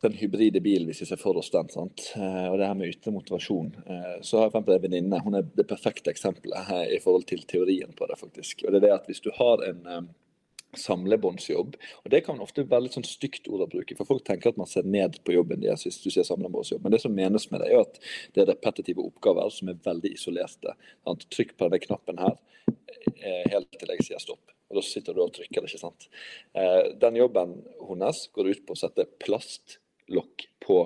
den hybride bilen, hvis vi ser for oss den, sant? Eh, og det her med ytre motivasjon. Eh, så har jeg en venninne, hun er det perfekte eksempelet i forhold til teorien på det. faktisk. Og det er det at Hvis du har en samlebåndsjobb. Og Det kan ofte være litt sånn stygt ord å bruke, for folk tenker at man ser ned på jobben deres hvis du sier samlebåndsjobb. Men det som menes med det, er at det er repetitive oppgaver som er veldig isolerte. Trykk på denne knappen her eh, helt til jeg sier stopp. Og Da sitter du og trykker, ikke sant. Eh, den jobben hennes går ut på å sette plastlokk på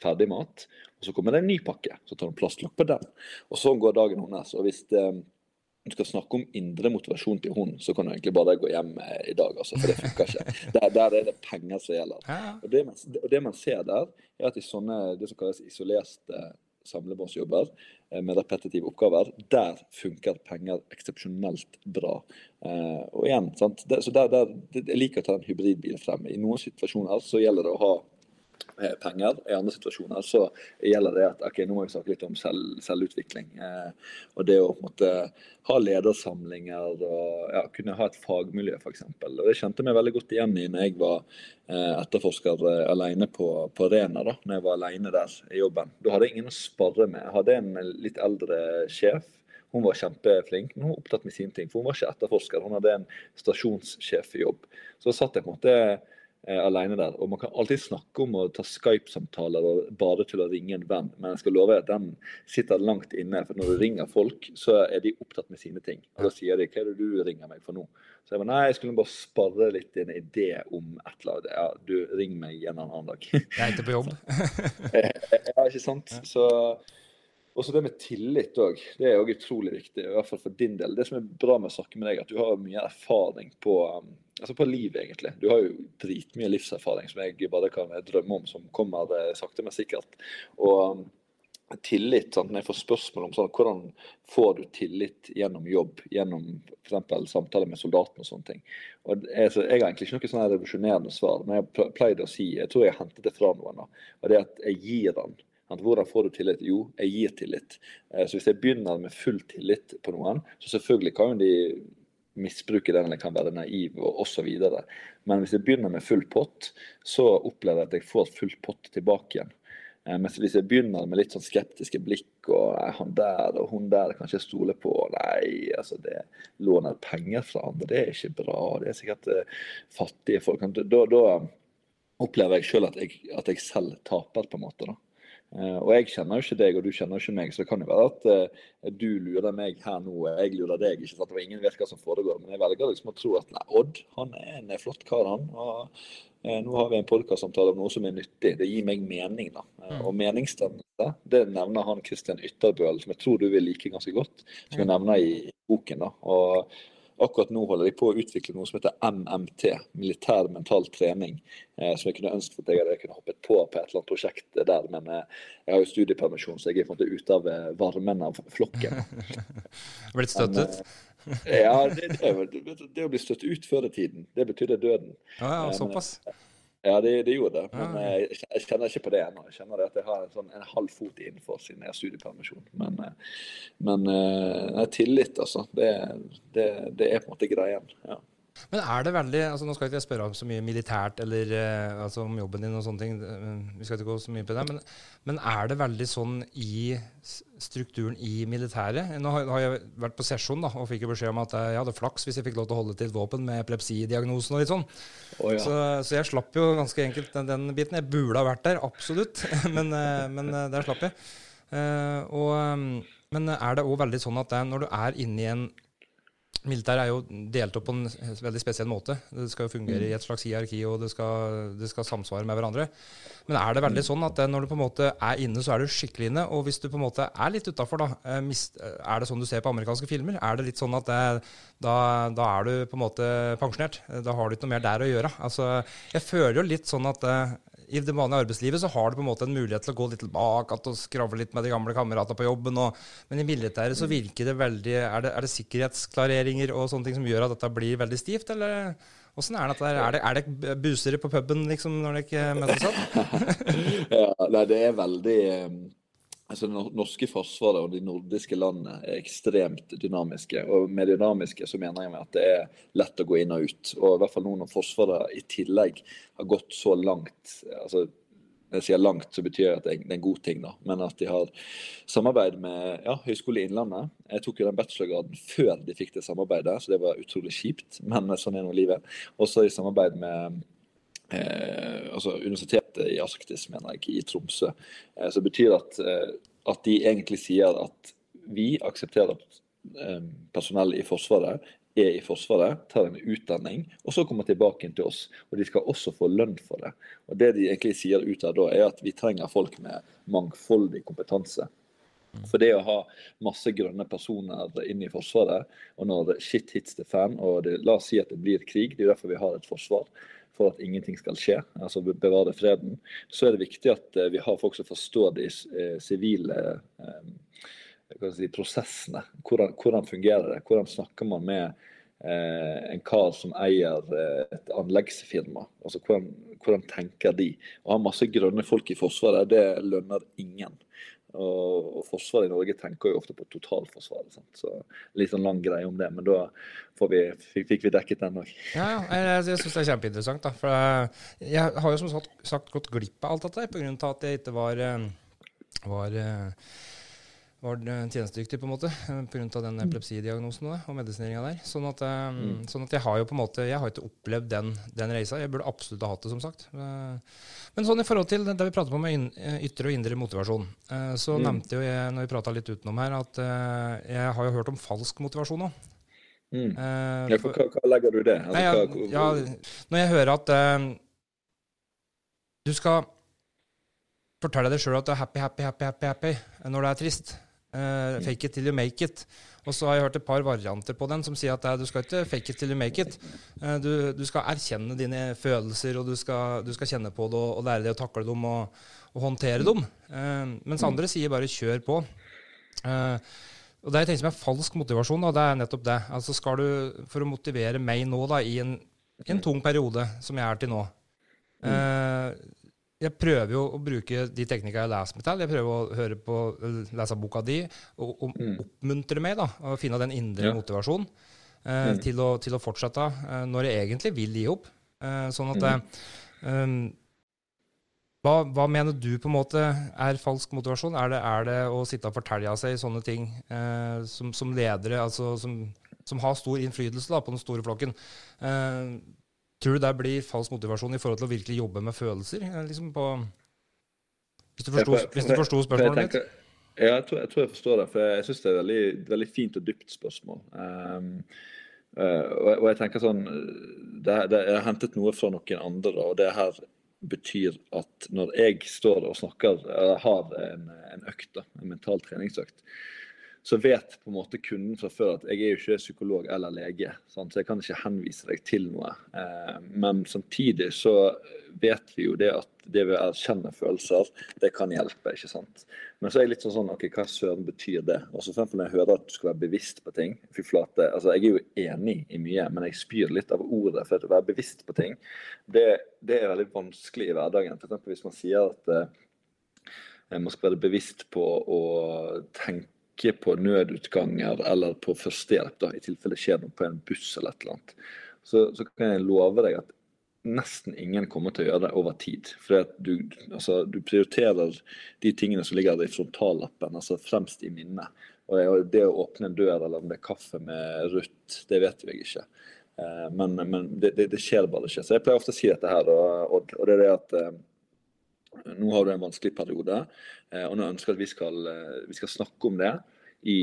ferdig mat. Og Så kommer det en ny pakke, så tar hun plastlokk på den. Og Sånn går dagen hennes. og hvis det du skal snakke om indre motivasjon til hund, så kan du egentlig bare gå hjem eh, i dag, altså, for det funker ikke. Der, der, er det penger som gjelder. Og det, man, det, man, ser der, er at i sånne det som kalles isolerte samlebåndsjobber eh, med repetitive oppgaver, der funker penger eksepsjonelt bra. Eh, og igjen, sant? så der, der, Jeg liker å ta en hybridbil frem. I noen situasjoner så gjelder det å ha Eh, penger. I andre situasjoner så gjelder det at ok, nå må vi snakke litt om selv, selvutvikling. Eh, og det å på en måte ha ledersamlinger og ja, kunne ha et fagmiljø f.eks. Og Det kjente meg veldig godt igjen i når jeg var eh, etterforsker eh, alene på, på Rena. da, når jeg var alene der i jobben. Da hadde jeg ingen å spare med. Jeg hadde en litt eldre sjef. Hun var kjempeflink, men hun var opptatt med sine ting. For hun var ikke etterforsker, hun hadde en stasjonssjef i jobb. Så satt jeg på en måte eh, alene der. Og man kan alltid snakke om å ta Skype-samtaler og bare til å ringe en venn, men jeg skal love at den sitter langt inne. For når du ringer folk, så er de opptatt med sine ting. Og da sier de 'hva er det du ringer meg for nå'? Så jeg bare nei, jeg skulle bare sparre litt en idé om et eller annet. Ja, du ring meg igjen en annen dag. jeg er ikke på jobb. ja, ikke sant. Så også det med tillit òg. Det er òg utrolig viktig, i hvert fall for din del. Det som er bra med å snakke med deg, at du har mye erfaring på, um, altså på livet, egentlig. Du har jo dritmye livserfaring som jeg bare kan drømme om, som kommer sakte, men sikkert. Og um, tillit, sant? Når jeg får spørsmål om sånn, hvordan får du tillit gjennom jobb, gjennom f.eks. samtaler med soldatene og sånne ting. Og jeg, så jeg har egentlig ikke noe sånn revolusjonerende svar, men jeg pleide å si, jeg tror jeg hentet det fra noen, da, og det at jeg gir den hvordan får du tillit? Jo, jeg gir tillit. Eh, så hvis jeg begynner med full tillit på noen, så selvfølgelig kan jo de misbruke den eller kan være naiv og osv. Men hvis jeg begynner med full pott, så opplever jeg at jeg får full pott tilbake igjen. Men mens hvis jeg begynner med litt sånn skeptiske blikk og er han der og hun der kan ikke stole på Nei, altså det låner penger fra andre, det er ikke bra. Det er sikkert uh, fattige folk. Da, da opplever jeg sjøl at, at, jeg selv taper, på en måte. da. Uh, og jeg kjenner jo ikke deg, og du kjenner jo ikke meg, så det kan jo være at uh, du lurer meg her nå, og jeg lurer deg. ikke sant? var ingen virker som foregår. Men jeg velger liksom å tro at nei, Odd han er en flott kar, han. og uh, Nå har vi en podkastsamtale om noe som er nyttig. Det gir meg mening. da. Mm. Og meningsdannelse, det nevner han Kristian Ytterbøl, som jeg tror du vil like ganske godt. Som jeg nevner i boken. da. Og Akkurat nå holder de på å utvikle noe som heter MMT, militær mental trening. Eh, som jeg kunne ønsket at jeg hadde kunne hoppet på på et eller annet prosjekt der. Men eh, jeg har jo studiepermisjon, så jeg er på en måte ute av eh, varmen av flokken. Blitt støttet? Men, eh, ja, det, det, det, å bli støtt ut før i tiden, det betydde døden. Ja, ja, såpass. Men, ja, det, det, gjorde det. Men jeg, jeg, kjenner ikke på det ennå. Jeg kjenner at jeg har en, sånn, en halv fot innenfor siden jeg har studiepermisjon. Men, eh, men uh, tillit, altså. Det, det, det, er på en måte greien. ja. Men er det veldig altså Nå skal ikke jeg spørre om så mye militært eller eh, altså om jobben din og sånne ting. Vi skal ikke gå så mye på det. Men, men er det veldig sånn i strukturen i militæret? Nå har, har jeg vært på sesjon da, og fikk jo beskjed om at eh, jeg hadde flaks hvis jeg fikk lov til å holde til et våpen med epilepsidiagnosen og litt sånn. Oh, ja. Så, så jeg slapp jo ganske enkelt den, den biten. Jeg burde ha vært der, absolutt, men, eh, men eh, der slapp jeg. Uh, og, eh, men er det òg veldig sånn at det, når du er inne i en Militæret er jo delt opp på en veldig spesiell måte. Det skal jo fungere i et slags hierarki, og det skal, det skal samsvare med hverandre. Men er det veldig sånn at eh, når du på en måte er inne, så er du skikkelig inne? Og hvis du på en måte er litt utafor, da, eh, eh, er det sånn du ser på amerikanske filmer? Er det litt sånn at det, da, da er du på en måte pensjonert? Da har du ikke noe mer der å gjøre. Altså, jeg føler jo litt sånn at i det vanlige arbeidslivet så har du på en måte en mulighet til å gå litt tilbake og skravle litt med de gamle kameratene på jobben. Og, men i militæret så virker det veldig Er det, er det sikkerhetsklareringer og sånne ting som gjør at dette blir veldig stivt, eller åssen er det? Er det, er det busere på puben liksom når dere ikke møtes opp? ja, nei, det er veldig eh, Altså, Det norske forsvaret og de nordiske landene er ekstremt dynamiske. Og med dynamiske så mener jeg at det er lett å gå inn og ut. Og i hvert fall nå når Forsvaret i tillegg har gått så langt altså når jeg sier langt, så betyr det at det er en god ting, da. Men at de har samarbeid med ja, Høgskolen i Innlandet. Jeg tok jo den bachelorgraden før de fikk det samarbeidet, så det var utrolig kjipt. Men sånn er nå livet. Og så i samarbeid med eh, altså Universitetet i Arktis, mener jeg, i Tromsø. Som så betyr at, eh, at de egentlig sier at vi aksepterer at eh, personell i Forsvaret er i Forsvaret, tar en utdanning, og så kommer tilbake inn til oss. Og de skal også få lønn for det. Og Det de egentlig sier ut av da, er at vi trenger folk med mangfoldig kompetanse. For det å ha masse grønne personer inn i Forsvaret, og når shit hits the fan, og det, la oss si at det blir krig, det er derfor vi har et forsvar, for at ingenting skal skje, altså bevare freden, så er det viktig at eh, vi har folk som forstår de eh, sivile eh, si, prosessene. Hvordan, hvordan fungerer det? Hvordan snakker man med en kar som eier et anleggsfirma? Altså, hvordan, hvordan tenker de? Å ha masse grønne folk i Forsvaret, det lønner ingen. Og, og Forsvaret i Norge tenker jo ofte på totalforsvaret. Sant? Så Litt sånn lang greie om det, men da vi, fikk, fikk vi dekket den òg. Ja, ja, jeg, jeg syns det er kjempeinteressant. da. For eh, jeg har jo som sagt, sagt gått glipp av alt dette pga. at jeg ikke var, eh, var, eh, var eh, tjenestedyktig, på en måte, pga. den epilepsidiagnosen og, og medisineringa der. Sånn at, mm. sånn at jeg har jo på en måte, jeg har ikke opplevd den, den reisa. Jeg burde absolutt ha hatt det, som sagt. Eh, Men sånn i forhold til det vi prater om med eh, ytre og indre motivasjon, eh, så Mm. nevnte jo jeg når vi prata litt utenom her, at eh, jeg har jo hørt om falsk motivasjon òg. Mm. Eh, Ja, for hva, hva legger du i det? Altså, Nei, ja, hva- ja, når jeg hører at eh, du skal fortelle deg sjøl at du er happy, happy, happy, happy, happy eh, når det er trist. Eh, fake it till you make it. Og så har jeg hørt et par varianter på den som sier at eh, du skal ikke fake it till you make it. Eh, du, du skal erkjenne dine følelser, og du skal, du skal kjenne på det og, og lære deg å takle dem og, og håndtere dem. Uh, mens andre sier bare kjør på. Og det jeg tenker som er falsk motivasjon, da, det er nettopp det. Altså skal du, For å motivere meg nå da, i en, en tung periode, som jeg er til nå eh, Jeg prøver jo å bruke de teknikkene jeg leser meg til. Jeg prøver å høre på, lese boka di og, og oppmuntre meg da, og finne den indre Ja. motivasjonen eh, til, å, til å fortsette eh, når jeg egentlig vil gi opp. Eh, sånn at eh, um, hva, hva mener du på en måte er falsk motivasjon? Er det, er det å sitte og fortelle seg sånne ting eh, som, som ledere, altså som, som har stor innflytelse da, på den store flokken? Tror du det blir falsk motivasjon i forhold til å virkelig jobbe med følelser? Liksom på, hvis du forsto, spørsmålet mitt? Ja, jeg tror, jeg tror jeg forstår det. For jeg syns det er et veldig, veldig fint og dypt spørsmål. Um, uh, og, og jeg tenker sånn det, det, Jeg har hentet noe fra noen andre, og det her betyr at når jeg står og snakker, eller har en, en økt, da, en mental treningsøkt, så vet på en måte kunden fra før at jeg er jo ikke psykolog eller lege, sant? så jeg kan ikke henvise deg til noe. Eh, men samtidig så vet vi jo det at det ved å erkjenne følelser, det kan hjelpe. ikke sant? Men så er jeg litt sånn sånn, ok, hva søren betyr det? Og så for når jeg hører at du skal være bevisst på ting fy flate, altså Jeg er jo enig i mye, men jeg spyr litt av ordet. For å være bevisst på ting, det, det er veldig vanskelig i hverdagen. F.eks. hvis man sier at eh, man skal være bevisst på å tenke på nødutganger eller på førstehjelp, da, i tilfelle det skjer noe på en buss eller et eller annet. så, så kan jeg love deg at nesten ingen kommer til å gjøre det over tid. For du, altså, du, prioriterer de tingene som ligger i frontallappen, altså fremst i minnet. Og det å åpne en dør eller om det er kaffe med Ruth, det vet jeg ikke. Eh, men, men det, det, det, skjer bare ikke. Så jeg pleier ofte å si dette her, og, og det er det at eh, nå har du en vanskelig periode, eh, og nå ønsker jeg at vi skal, vi skal snakke om det i,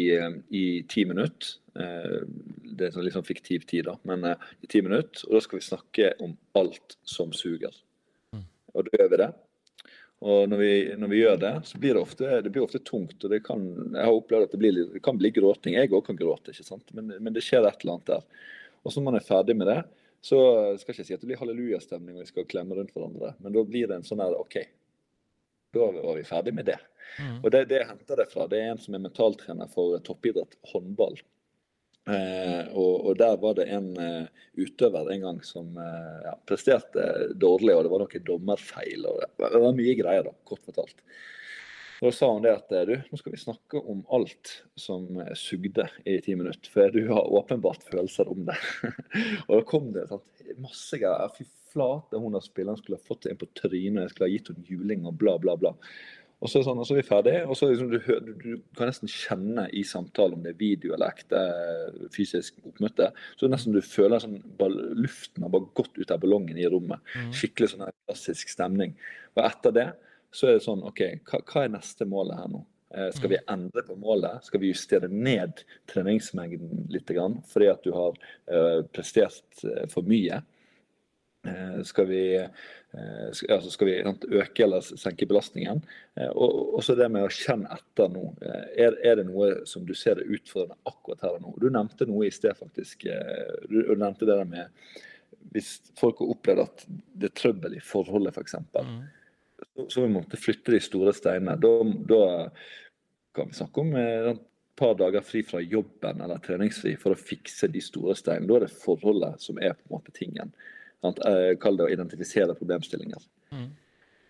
i ti minutter. Det er sånn litt sånn fiktiv tid, da, men i ti minutter. Og da skal vi snakke om alt som suger. Mm. Og da gjør vi det. Og når vi, når vi, gjør det, så blir det ofte, det blir ofte tungt. og det kan, Jeg har opplevd at det, blir, det kan bli gråting. Jeg òg kan gråte, ikke sant? Men, men, det skjer et eller annet der. Og så når man er ferdig med det, så skal jeg ikke si at det blir hallelujastemning og vi skal klemme rundt hverandre, men da blir det en sånn her OK, da var vi ferdig med det. Mm. Og det, det jeg henter det fra. Det er en som er mentaltrener for toppidrett håndball. Eh, og, og, der var det en uh, utøver en gang som uh, ja, presterte dårlig, og det var noen dommerfeil. og Det var mye greier, da, kort fortalt. Da sa hun det at du, nå skal vi snakke om alt som sugde i ti minutter. For du har åpenbart følelser om det. og da kom det sant, masse greier. Fy flate, hun av spilleren skulle ha fått en på trynet, jeg skulle ha gitt henne juling og bla, bla, bla. Og så, sånn, og så er vi ferdig, og så liksom, du, du, kan nesten kjenne i samtalen om det er video eller ekte fysisk oppmøte, så nesten du føler sånn, luften har bare gått ut av ballongen i rommet. Mm. Skikkelig sånn klassisk stemning. Og etter det så er det sånn OK, hva, hva er neste målet her nå? Eh, skal vi mm. endre på målet? Skal vi justere ned treningsmengden litt grann, fordi at du har uh, prestert uh, for mye? Skal vi Eh, altså skal vi øke eller senke belastningen? Eh, og også det med å kjenne etter nå. Eh, er, er, det noe som du ser er utfordrende akkurat her og nå? Du nevnte noe i sted, faktisk. Du, nevnte det der med hvis folk har opplevd at det er trøbbel i forholdet, f.eks. For. Så, vi måtte flytte de store steinene. Da, da kan vi snakke om et par dager fri fra jobben eller treningsfri for å fikse de store steinene. Da er det forholdet som er på en måte tingen. Eh, kall det å identifisere problemstillinger. Mm.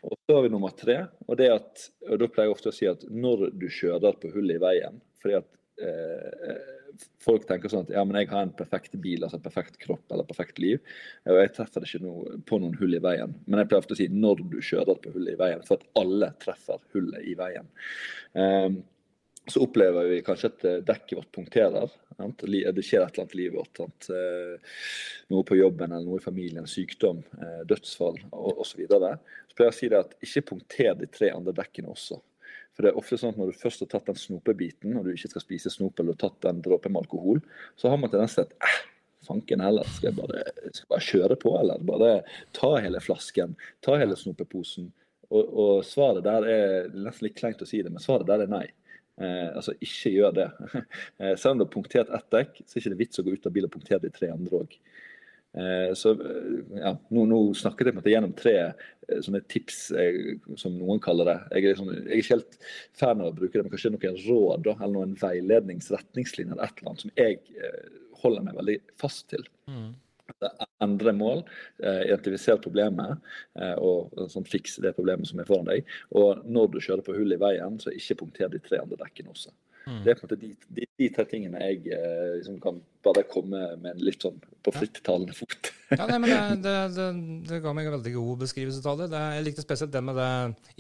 Og Så har vi nummer tre. og det at, og Da pleier jeg ofte å si at når du kjører på hullet i veien fordi at eh, Folk tenker sånn at ja, men jeg har en perfekt bil, altså en perfekt kropp eller perfekt liv. Og jeg treffer ikke noe, på noen hull i veien. Men jeg pleier ofte å si når du kjører på hullet i veien, for at alle treffer hullet i veien. Um, så opplever vi kanskje at eh, dekket vårt punkterer. Det skjer et eller annet i livet vårt. Sant? Eh, noe på jobben eller noe i familien, sykdom, eh, dødsfall osv. Så, videre. så pleier jeg å si det at ikke punkter de tre andre dekkene også. For det er ofte sånn at Når du først har tatt den snopebiten, og du ikke skal spise snop eller tatt den dråpen med alkohol, så har man til at eh, fanken heller, skal jeg bare, skal bare kjøre på, eller bare ta hele flasken, ta hele snopeposen. Og, og svaret der er nesten litt kleint å si det, men svaret der er nei. Eh, altså, ikke gjør det. Eh, selv om du har punktert ett dekk, så er det ikke vits å gå ut av bilen og punktere de tre andre òg. Eh, så eh, ja, nå, nå, snakket jeg på gjennom tre eh, sånne tips, som noen kaller det. Jeg er, liksom, jeg er, ikke helt fan av å bruke det, men kanskje noen råd da, eller noen veiledningsretningslinjer eller et eller annet som jeg holder meg veldig fast til. Mm endre mål, identifisere problemet og sånn, fikse det problemet som er foran deg. Og når du kjører på hull i veien, så ikke punkter de tre andre dekkene også. Mm. Det er på en måte de, de, de tre tingene jeg eh, liksom kan bare komme med en litt sånn på frittalende fot. ja, nei, men det, det, det, det, ga meg en veldig god beskrivelse av det. jeg likte spesielt den med det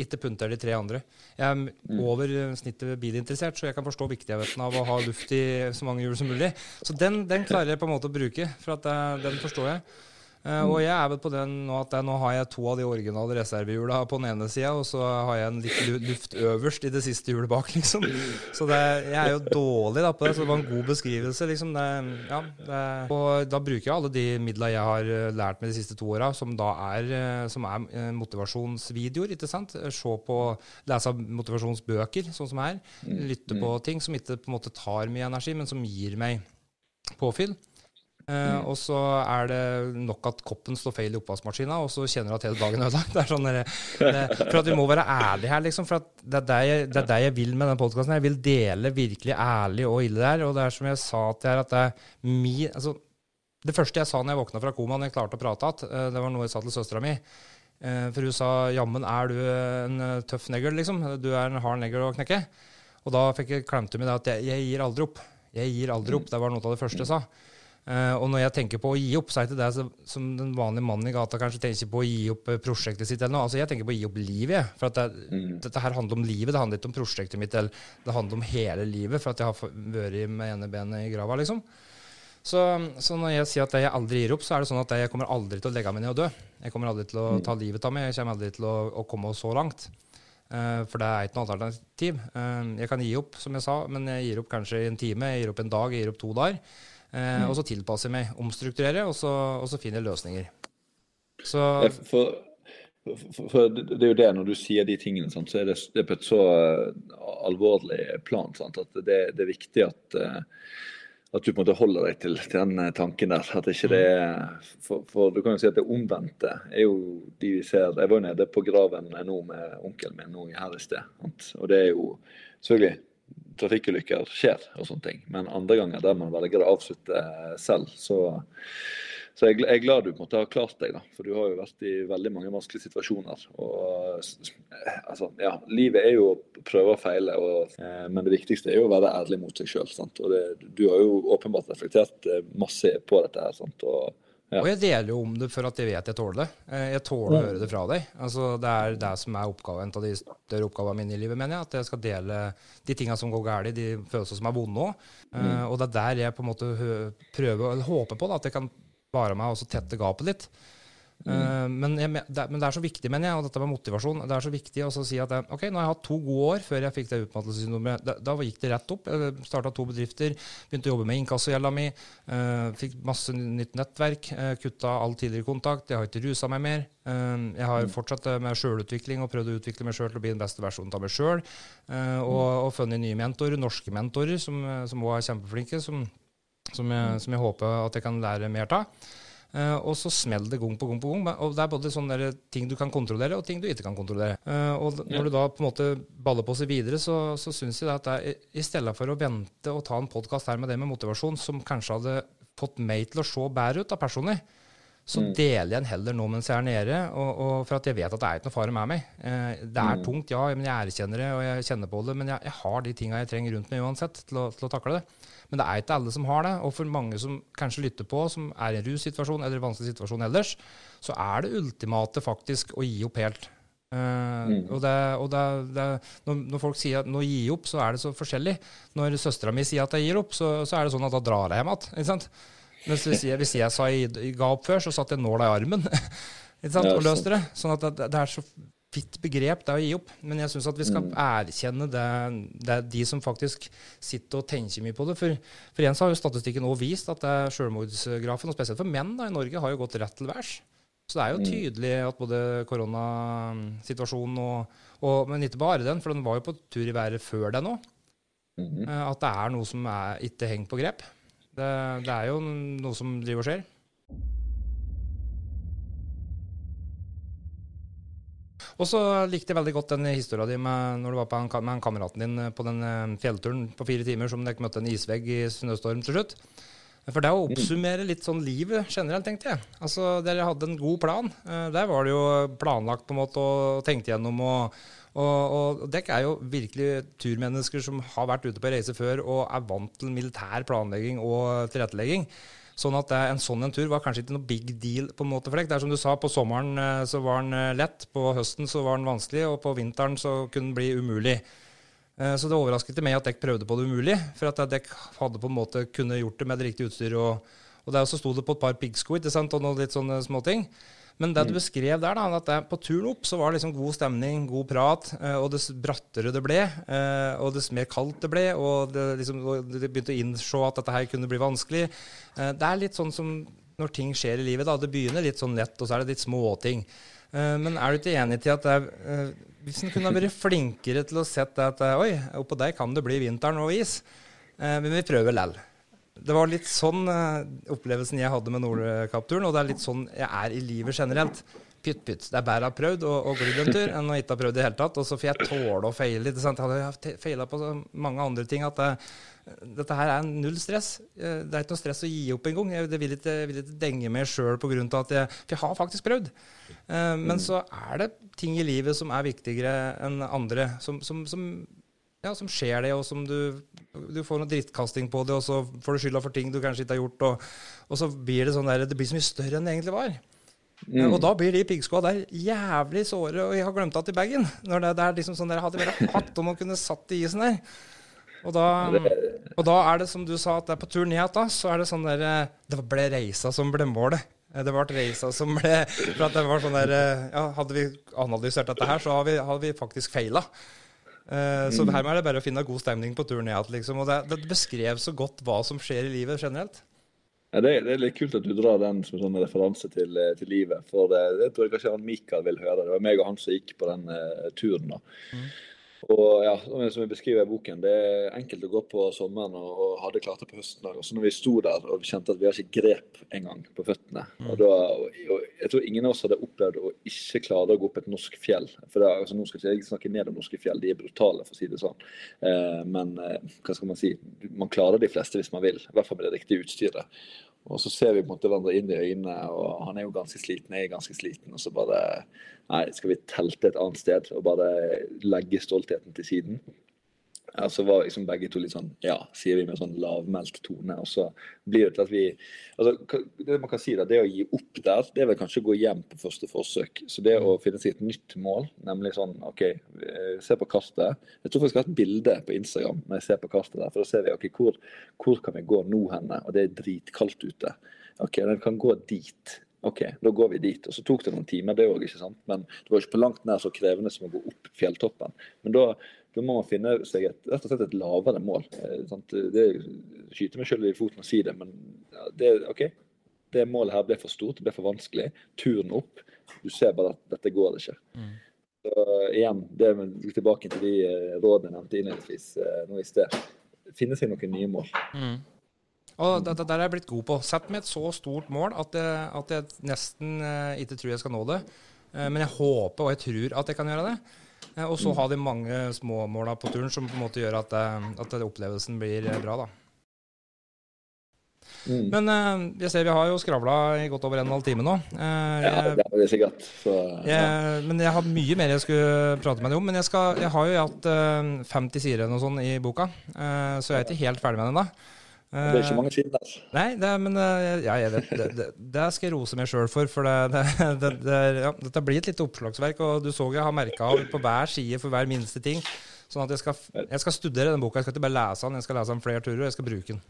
'ikke punter de tre andre'. Jeg er mm. over snittet bilinteressert, så jeg kan forstå viktigheten av å ha luft i så mange hjul som mulig. Så den, den klarer jeg på en måte å bruke, for den forstår jeg. Uh, og jeg er vel på den nå at jeg, nå har jeg to av de originale reservehjula på den ene sida, og så har jeg en litt luft øverst i det siste hjulet bak, liksom. Så det, jeg er jo dårlig da på det, så det var en god beskrivelse, liksom. Det, ja, det, og da bruker jeg alle de midla jeg har eh, lært med de siste to åra, som da er, eh, som er motivasjonsvideoer, ikke sant. Se på, lese motivasjonsbøker, sånn som her. Mm. Lytte på mm. ting som ikke på en måte tar mye energi, men som gir meg påfyll. Uh, og så er det nok at koppen står feil i oppvaskmaskina, og så kjenner du at hele dagen er ødelagt. Det er sånn det, for at vi må være ærlige her, liksom. For det er det, jeg, det er det jeg vil med den podkasten. Jeg vil dele virkelig ærlig og ille der. Og det er som jeg sa til her, at det er mi altså, Det første jeg sa når jeg våkna fra komaen, jeg klarte å prate igjen, uh, det var noe jeg sa til søstera mi. Uh, for hun sa 'jammen er du en tøff negl', liksom. Du er en hard negl å knekke. Og da fikk jeg klemte med det at jeg, jeg, gir aldri opp. Jeg gir aldri opp. Det var noe av det første jeg sa. Uh, og når jeg tenker på å gi opp, så er det det som den vanlige mannen i gata kanskje tenker på å gi opp uh, prosjektet sitt. eller noe. Altså Jeg tenker på å gi opp livet. For at det, mm. dette her handler om livet, det handler ikke om prosjektet mitt. eller Det handler om hele livet, for at jeg har vært med ene benet i grava. liksom. Så, så, når jeg sier at jeg aldri gir opp, så er det sånn at jeg kommer aldri til å legge meg ned og dø. Jeg kommer aldri til å mm. ta livet av meg. Jeg kommer aldri til å, å komme så langt. Uh, for det er ikke noe alternativ. jeg kan gi opp, som jeg sa, men jeg gir opp kanskje en time, jeg gir opp en dag, jeg gir opp to dager. Eh, mm. Og så tilpasser jeg meg, omstrukturerer, og så, og så finner løsninger. Så for, for, for, det er jo det, når du sier de tingene, sant, så er det, det, på et så uh, alvorlig plan sant, at det, det, er viktig at, at du på en måte holder deg til, til den tanken der. at ikke det for, for, du kan jo si at det omvendte er jo de vi ser Jeg var jo nede på graven nå med onkelen min nå her i sted. Sant? Og det er jo selvfølgelig trafikkulykker skjer og sånne ting. Men andre ganger der man velger å avslutte selv, så, så jeg er glad du på en måte har klart deg. da, For du har jo vært i veldig mange vanskelige situasjoner. og altså, ja, Livet er jo å prøve og feile, og, eh, men det viktigste er jo å være ærlig mot seg sjøl. Du har jo åpenbart reflektert eh, masse på dette. her, sant? og ja. Og jeg deler jo om det for at jeg vet jeg tåler det. Eh, jeg tåler å høre det fra deg. Altså, det er det som er oppgaven, en av de større oppgavene mine i livet, mener jeg. At jeg skal dele de tinga som går galt, de følelsene som er vonde òg. Eh, mm. Uh, og det er der jeg på en måte prøver, eller håper på da, at jeg kan vare meg og tette gapet litt. Mm. Uh, men, jeg, det, men, det, er så viktig, mener jeg, og dette med motivasjon Det er så viktig å si at jeg, ok, nå har jeg hatt to gode år før jeg fikk det utmattelsessyndromet. Da, da, gikk det rett opp. Jeg starta to bedrifter, begynte å jobbe med inkassogjelda mi. Uh, fikk masse nytt nettverk. Uh, kutta all tidligere kontakt. Jeg har ikke rusa meg mer. Uh, jeg har mm. fortsatt med sjølutvikling og prøvd å utvikle meg sjøl til å bli den beste versjonen av meg sjøl. og, og funnet nye mentorer, norske mentorer, som òg er kjempeflinke, som, som, jeg, som jeg håper at jeg kan lære mer av. Uh, og så smeller det gang på gang på gang. Og det er både sånne ting du kan kontrollere, og ting du ikke kan kontrollere. Uh, og når ja. du da på en måte baller på seg videre, så, så syns jeg at er, i stedet for å vente og ta en podkast her med det med motivasjon, som kanskje hadde fått meg til å se bedre ut da personlig, så mm. deler jeg den heller nå mens jeg er nede, og, og for at jeg vet at det er ikke noe fare med meg. Uh, det er mm. tungt, ja, men jeg erkjenner det, og jeg kjenner på det, men jeg, jeg har de tinga jeg trenger rundt meg uansett til å, til å takle det. Men det er ikke alle som har det. Og for mange som kanskje lytter på, som er i en russituasjon eller en vanskelig situasjon ellers, så er det ultimate faktisk å gi opp helt. Uh, mm. Og, det, og det, det, når, når, folk sier at nå gi opp, så er det så forskjellig. Når søstera mi sier at jeg gir opp, så, så, er det sånn at da drar jeg hjem igjen. Mens hvis jeg, hvis jeg sa jeg ga opp før, så satt jeg nåla i armen og løste det. Sånn at det, er så vidt begrep, det er å gi opp. Men jeg syns at vi skal mm. erkjenne det, det er de som faktisk sitter og tenker mye på det. For, for igjen så har jo statistikken også vist at selvmordsgrafen, og spesielt for menn da, i Norge, har jo gått rett til værs. Så det er jo mm. tydelig at både koronasituasjonen og, og, Men ikke bare den, for den var jo på tur i været før den òg. Mm. At det er noe som er, ikke henger på grep. Det, det er jo noe som driver og skjer. Og så likte jeg veldig godt den historia di med når du var en, med en kameraten din eh, på den eh, fjellturen på fire timer som dere møtte en isvegg i snøstorm til slutt. For det å oppsummere litt sånn livet generelt, tenkte jeg. Altså, Dere hadde en god plan. Eh, der var det jo planlagt på en måte og tenkt gjennom. og og, og dere er jo virkelig turmennesker som har vært ute på reise før og er vant til militær planlegging og tilrettelegging. Sånn at en sånn en tur var kanskje ikke noe big deal på en måte for deg. Det er som du sa, på sommeren eh, så var den eh, lett, på høsten så var den vanskelig, og på vinteren så kunne den bli umulig. Eh, så det overrasket meg at dere prøvde på det umulig, for at dere hadde på en måte kunne gjort det med det riktige utstyret. Og, og der så sto det på et par piggsko og noen litt sånne småting. Men det du mm. beskrev der, da, at det, på turen opp så var det liksom god stemning, god prat, eh, og dess brattere det ble, eh, og dess mer kaldt det ble, og det, liksom, det begynte å innse at dette her kunne bli vanskelig. Eh, det er litt sånn som når ting skjer i livet. da, Det begynner litt sånn lett, og så er det litt småting. Men er du ikke enig til at det er, hvis en kunne vært flinkere til å sette at oi, oppå der kan det bli vinteren og is, men vi prøver lell. Det var litt sånn uh, opplevelsen jeg hadde med Nordkapp-turen, og det er litt sånn jeg er i livet generelt. Pytt, pytt. Det er bedre å ha prøvd å, å glidd en tur enn å ikke ha prøvd i det hele tatt. Og så får jeg tåle å feile litt. Sant? Jeg hadde feila på mange andre ting. at det, dette her er null stress. Eh, det er ikke noe stress å gi opp engang. Jeg ikke, vil ikke denge meg sjøl pga. at jeg For jeg har faktisk prøvd. Uh, men så er det ting i livet som er viktigere enn andre. Som, som, som ja, som skjer det, og som du, du får noe drittkasting på det, og så får du skylda for ting du kanskje ikke har gjort, og, og så blir det sånn der, det blir så mye større enn det egentlig var. Mm. Og da blir de piggskoa der jævlig såre, og jeg har glemt at i bagen. Når det, det er liksom sånn der, Hadde vært bare hatt om å kunne satt i isen der. Og da, og da er det som du sa, at det er på tur ned da, så er det sånn der Det ble reisa som ble målet. Det ble reisa som ble For at det var sånn der Ja, hadde vi analysert dette her, så hadde vi, hadde vi faktisk feila. Eh, Så her er det bare å finne god stemning på turen ned. Liksom. Og det, det beskrev så godt hva som skjer i livet generelt. Ja, det, er- det er litt kult at du drar den som sånn referanse til, eh, til livet. For det, det tror jeg kanskje han Mikael vil høre. Det var meg og han som gikk på den uh, turen. da. Og ja, som jeg- beskriver i boken, det er enkelt å gå på sommeren og, og hadde klart det på høsten. Og så når vi sto der og kjente at vi har ikke grep engang på føttene og, da, og, og Jeg tror ingen av oss hadde opplevd å ikke klare å gå opp et norsk fjell. For det, altså, Nå skal ikke jeg snakke ned om norske fjell, de er brutale, for å si det sånn. Eh, men eh, hva skal man si, man klarer de fleste hvis man vil. I hvert fall med det riktige utstyret. Og så ser vi på en måte hverandre inn i øynene, og han er jo ganske sliten, jeg er ganske sliten. Og så bare Nei, skal vi telte et annet sted og bare legge stoltheten til siden? Ja, så var liksom begge to litt sånn Ja, sier vi med sånn lavmælt tone. Og så blir det til at vi altså, Det man kan si da, det å gi opp der, det er vel kanskje å gå hjem på første forsøk. Så det å finne seg et nytt mål, nemlig sånn OK, eh, se på kartet. Jeg tror faktisk jeg har et bilde på Instagram når jeg ser på kartet der. For da ser vi ok, hvor, hvor kan vi gå nå henne? Og det er dritkaldt ute. OK, den kan gå dit. OK, da går vi dit. Og så tok det noen timer, det òg, ikke sant. Men det var ikke på langt nær så krevende som å gå opp fjelltoppen. Men da, da må man finne seg et, rett og slett et lavere mål. Eh, sant? Det Skyter meg sjøl i foten å si det, men det, okay. Det målet her ble for stort, det ble for vanskelig. Turen opp. Du ser bare at dette går ikke. Så igjen, det er tilbake til de eh, rådene jeg nevnte innledningsvis eh, nå i sted. Finne seg noen nye mål. Og dette der er jeg blitt god på. Sett meg et så stort mål at jeg, at jeg nesten eh, ikke tror jeg skal nå det. Eh, men jeg håper og jeg tror at jeg kan gjøre det. Eh, og så ha de mange små måla på turen som på en måte gjør at, eh, at opplevelsen blir eh, bra. da. Mm. Men eh, jeg ser vi har jo skravla i godt over en og en halv time nå. Eh, Ja, det har vi sikkert. Så, ja. jeg, men jeg har mye mer jeg skulle prate med deg om. Men jeg, skal, jeg har jo hatt eh, 50 sider eller noe sånt i boka, eh, så jeg er ikke helt ferdig med den ennå. Det er ikke mange siden der. Nei, det, men eh, ja, jeg vet, det, det, det skal jeg rose meg sjøl for. For det, det, det, det, er- ja, dette blir et lite oppslagsverk, og du så jeg har merka på hver side for hver minste ting. Sånn at jeg skal, jeg skal studere den boka. Jeg skal ikke bare lese den, jeg skal lese den flere turer, og jeg skal bruke den.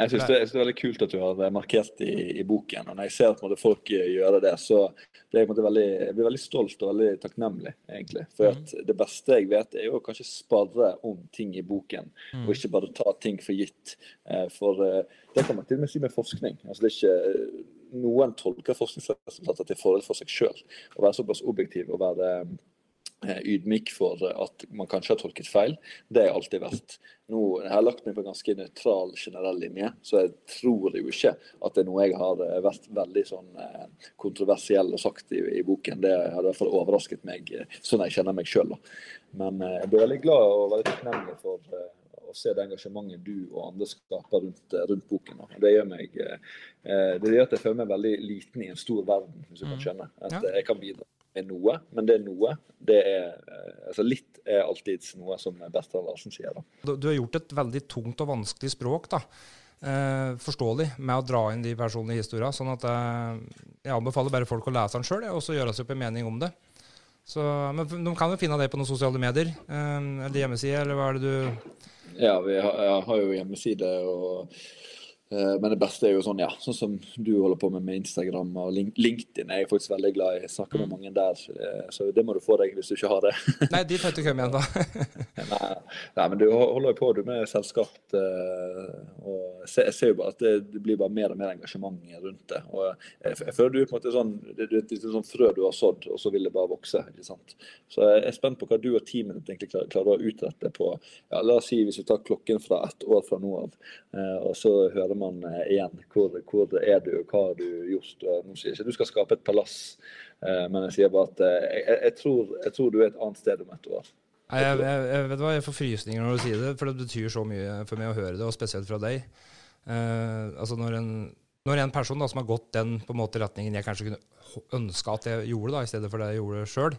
Jeg syns det, det er veldig kult at du har det markert i, i boken. og Når jeg ser at folk eh, gjør det, så det er, veldig, jeg blir veldig stolt og veldig takknemlig. egentlig. For at Det beste jeg vet, er jo kanskje sparre om ting i boken, og ikke bare ta ting for gitt. Eh, For eh, det kan man til og med si med forskning. Altså, det er ikke, noen tolker forskningsresultater til fordel for seg sjøl. Å være såpass objektiv og være eh, ydmyk for at man kanskje har tolket feil, det er alltid vært. Nå, jeg har lagt meg på en ganske nøytral, generell linje, så jeg tror jo ikke at det er noe jeg har eh, vært veldig sånn eh, kontroversiell og sagt i, i boken. Det hadde i hvert fall overrasket meg, eh, sånn jeg kjenner meg sjøl. Men eh, jeg blir veldig glad og veldig takknemlig for eh, å se det engasjementet du og andre skaper rundt, eh, rundt boken. Det gjør meg eh, eh, det gjør at jeg føler meg veldig liten i en stor verden, hvis du kan skjønne. At eh, jeg kan bidra med noe, men det er noe. Det er, eh, altså litt er alltids noe, som Bertrand Larsen sier. da. Du, du har gjort et veldig tungt og vanskelig språk, da. Eh, forståelig, med å dra inn de personlige historiene. Sånn at eh, jeg anbefaler bare folk å lese den sjøl, og så gjøre seg opp en mening om det. Så, men de kan jo finne deg på noen sosiale medier, eh, eller hjemmeside, eller hva er det du Ja, vi har, har jo hjemmeside og men det beste er jo sånn, ja, sånn som du holder på med med Instagram og LinkedIn. LinkedIn. er Jeg faktisk veldig glad i. Jeg snakker med mange der, eh, så det må du få deg hvis du ikke har det. Nei, dit har du ikke kommet da. Nei, nei, men du holder jo på du med selskap. eh, og jeg ser, jo bare at det, det blir bare mer og mer engasjement rundt det. og Jeg, jeg føler du på en måte sånn det, det, det er sånn frø du har sådd, og så vil det bare vokse. ikke sant? Så jeg er spent på hva du og teamet ditt egentlig klarer, klarer å utrette på ja, La oss si hvis vi tar klokken fra ett år fra nå av, eh, og så hører man eh, igjen hvor, hvor er du, og hva har du gjort. Nå sier jeg ikke du skal skape et palass, eh, men jeg sier bare at eh, jeg, jeg, tror, jeg tror du er et annet sted om et år. Nei, jeg, jeg, vet hva, jeg får frysninger når du sier det, for det betyr så mye for meg å høre det, og spesielt fra deg. Eh, altså når en, når en person da, som har gått den på en måte retningen jeg kanskje kunne ønske at jeg gjorde, da, i stedet for det jeg gjorde sjøl,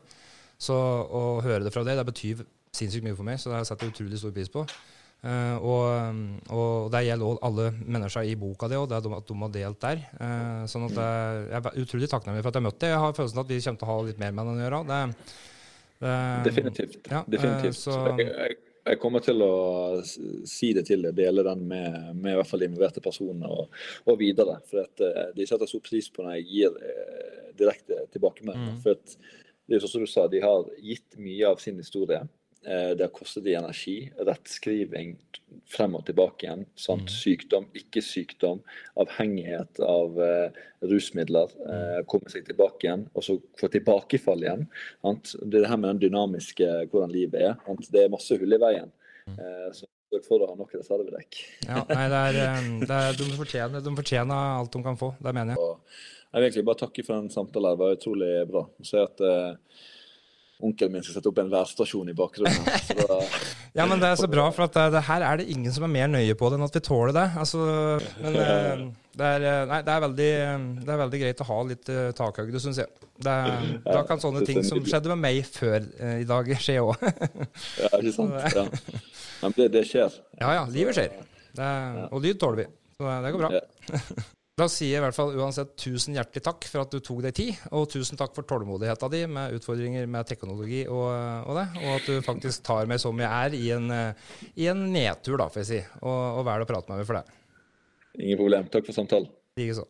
så å høre det fra deg, det betyr sinnssykt mye for meg, så det har jeg utrolig stor pris på. Uh, og, og, det gjelder også alle mennesker i boka di, og det at de har delt der. Uh, sånn at jeg, jeg er utrolig takknemlig for at jeg møtte deg. Jeg har følelsen at vi kommer til å ha litt mer med den å gjøre. Det, det, Definitivt. Ja, Definitivt. Uh, så, jeg, jeg, kommer til å si det til deg, dele den med, med, i hvert fall involverte personer og, og videre. For at, de setter så pris på når jeg gir direkte tilbakemelding. Mm. For at, det er sånn som du sa, de har gitt mye av sin historie. Eh, det har kostet dem energi. Rettskriving frem og tilbake igjen. Sant? Mm. Sykdom, ikke sykdom. Avhengighet av uh, rusmidler. Uh, komme seg tilbake igjen, og så få tilbakefall igjen. Sant? Det er det her med den dynamiske hvordan livet er. Sant? Det er masse hull i veien. Uh, så sørg for å ha nok reservedekk. ja, nei, det er, det er, de, fortjener, de, fortjener, alt de kan få. Det mener jeg. Og jeg vil egentlig bare takke for den samtalen. Det var utrolig bra. Så at onkelen min skal sette opp en værstasjon i bakgrunnen. Da... ja, men det er så bra, for at det, det, her er det ingen som er mer nøye på det enn at vi tåler det. Altså, men eh, det er, eh, nei, det, er veldig, det er veldig greit å ha litt uh, takhøyde, syns jeg. Det, da kan sånne ting som skjedde med meg før uh, i dag, skje òg. ja, ikke sant. Ja. Men det, det skjer. Ja ja, livet skjer. og lyd tåler vi. Så det går bra. Da sier jeg i hvert fall uansett tusen hjertelig takk for at du tok deg tid, og tusen takk for tålmodigheta di med utfordringer med teknologi og, og, det, og at du faktisk tar meg som jeg er i en, i en nedtur, da, får jeg si, og, og velger å prate med meg for det. Ingen problem. Takk for samtalen. Likeså.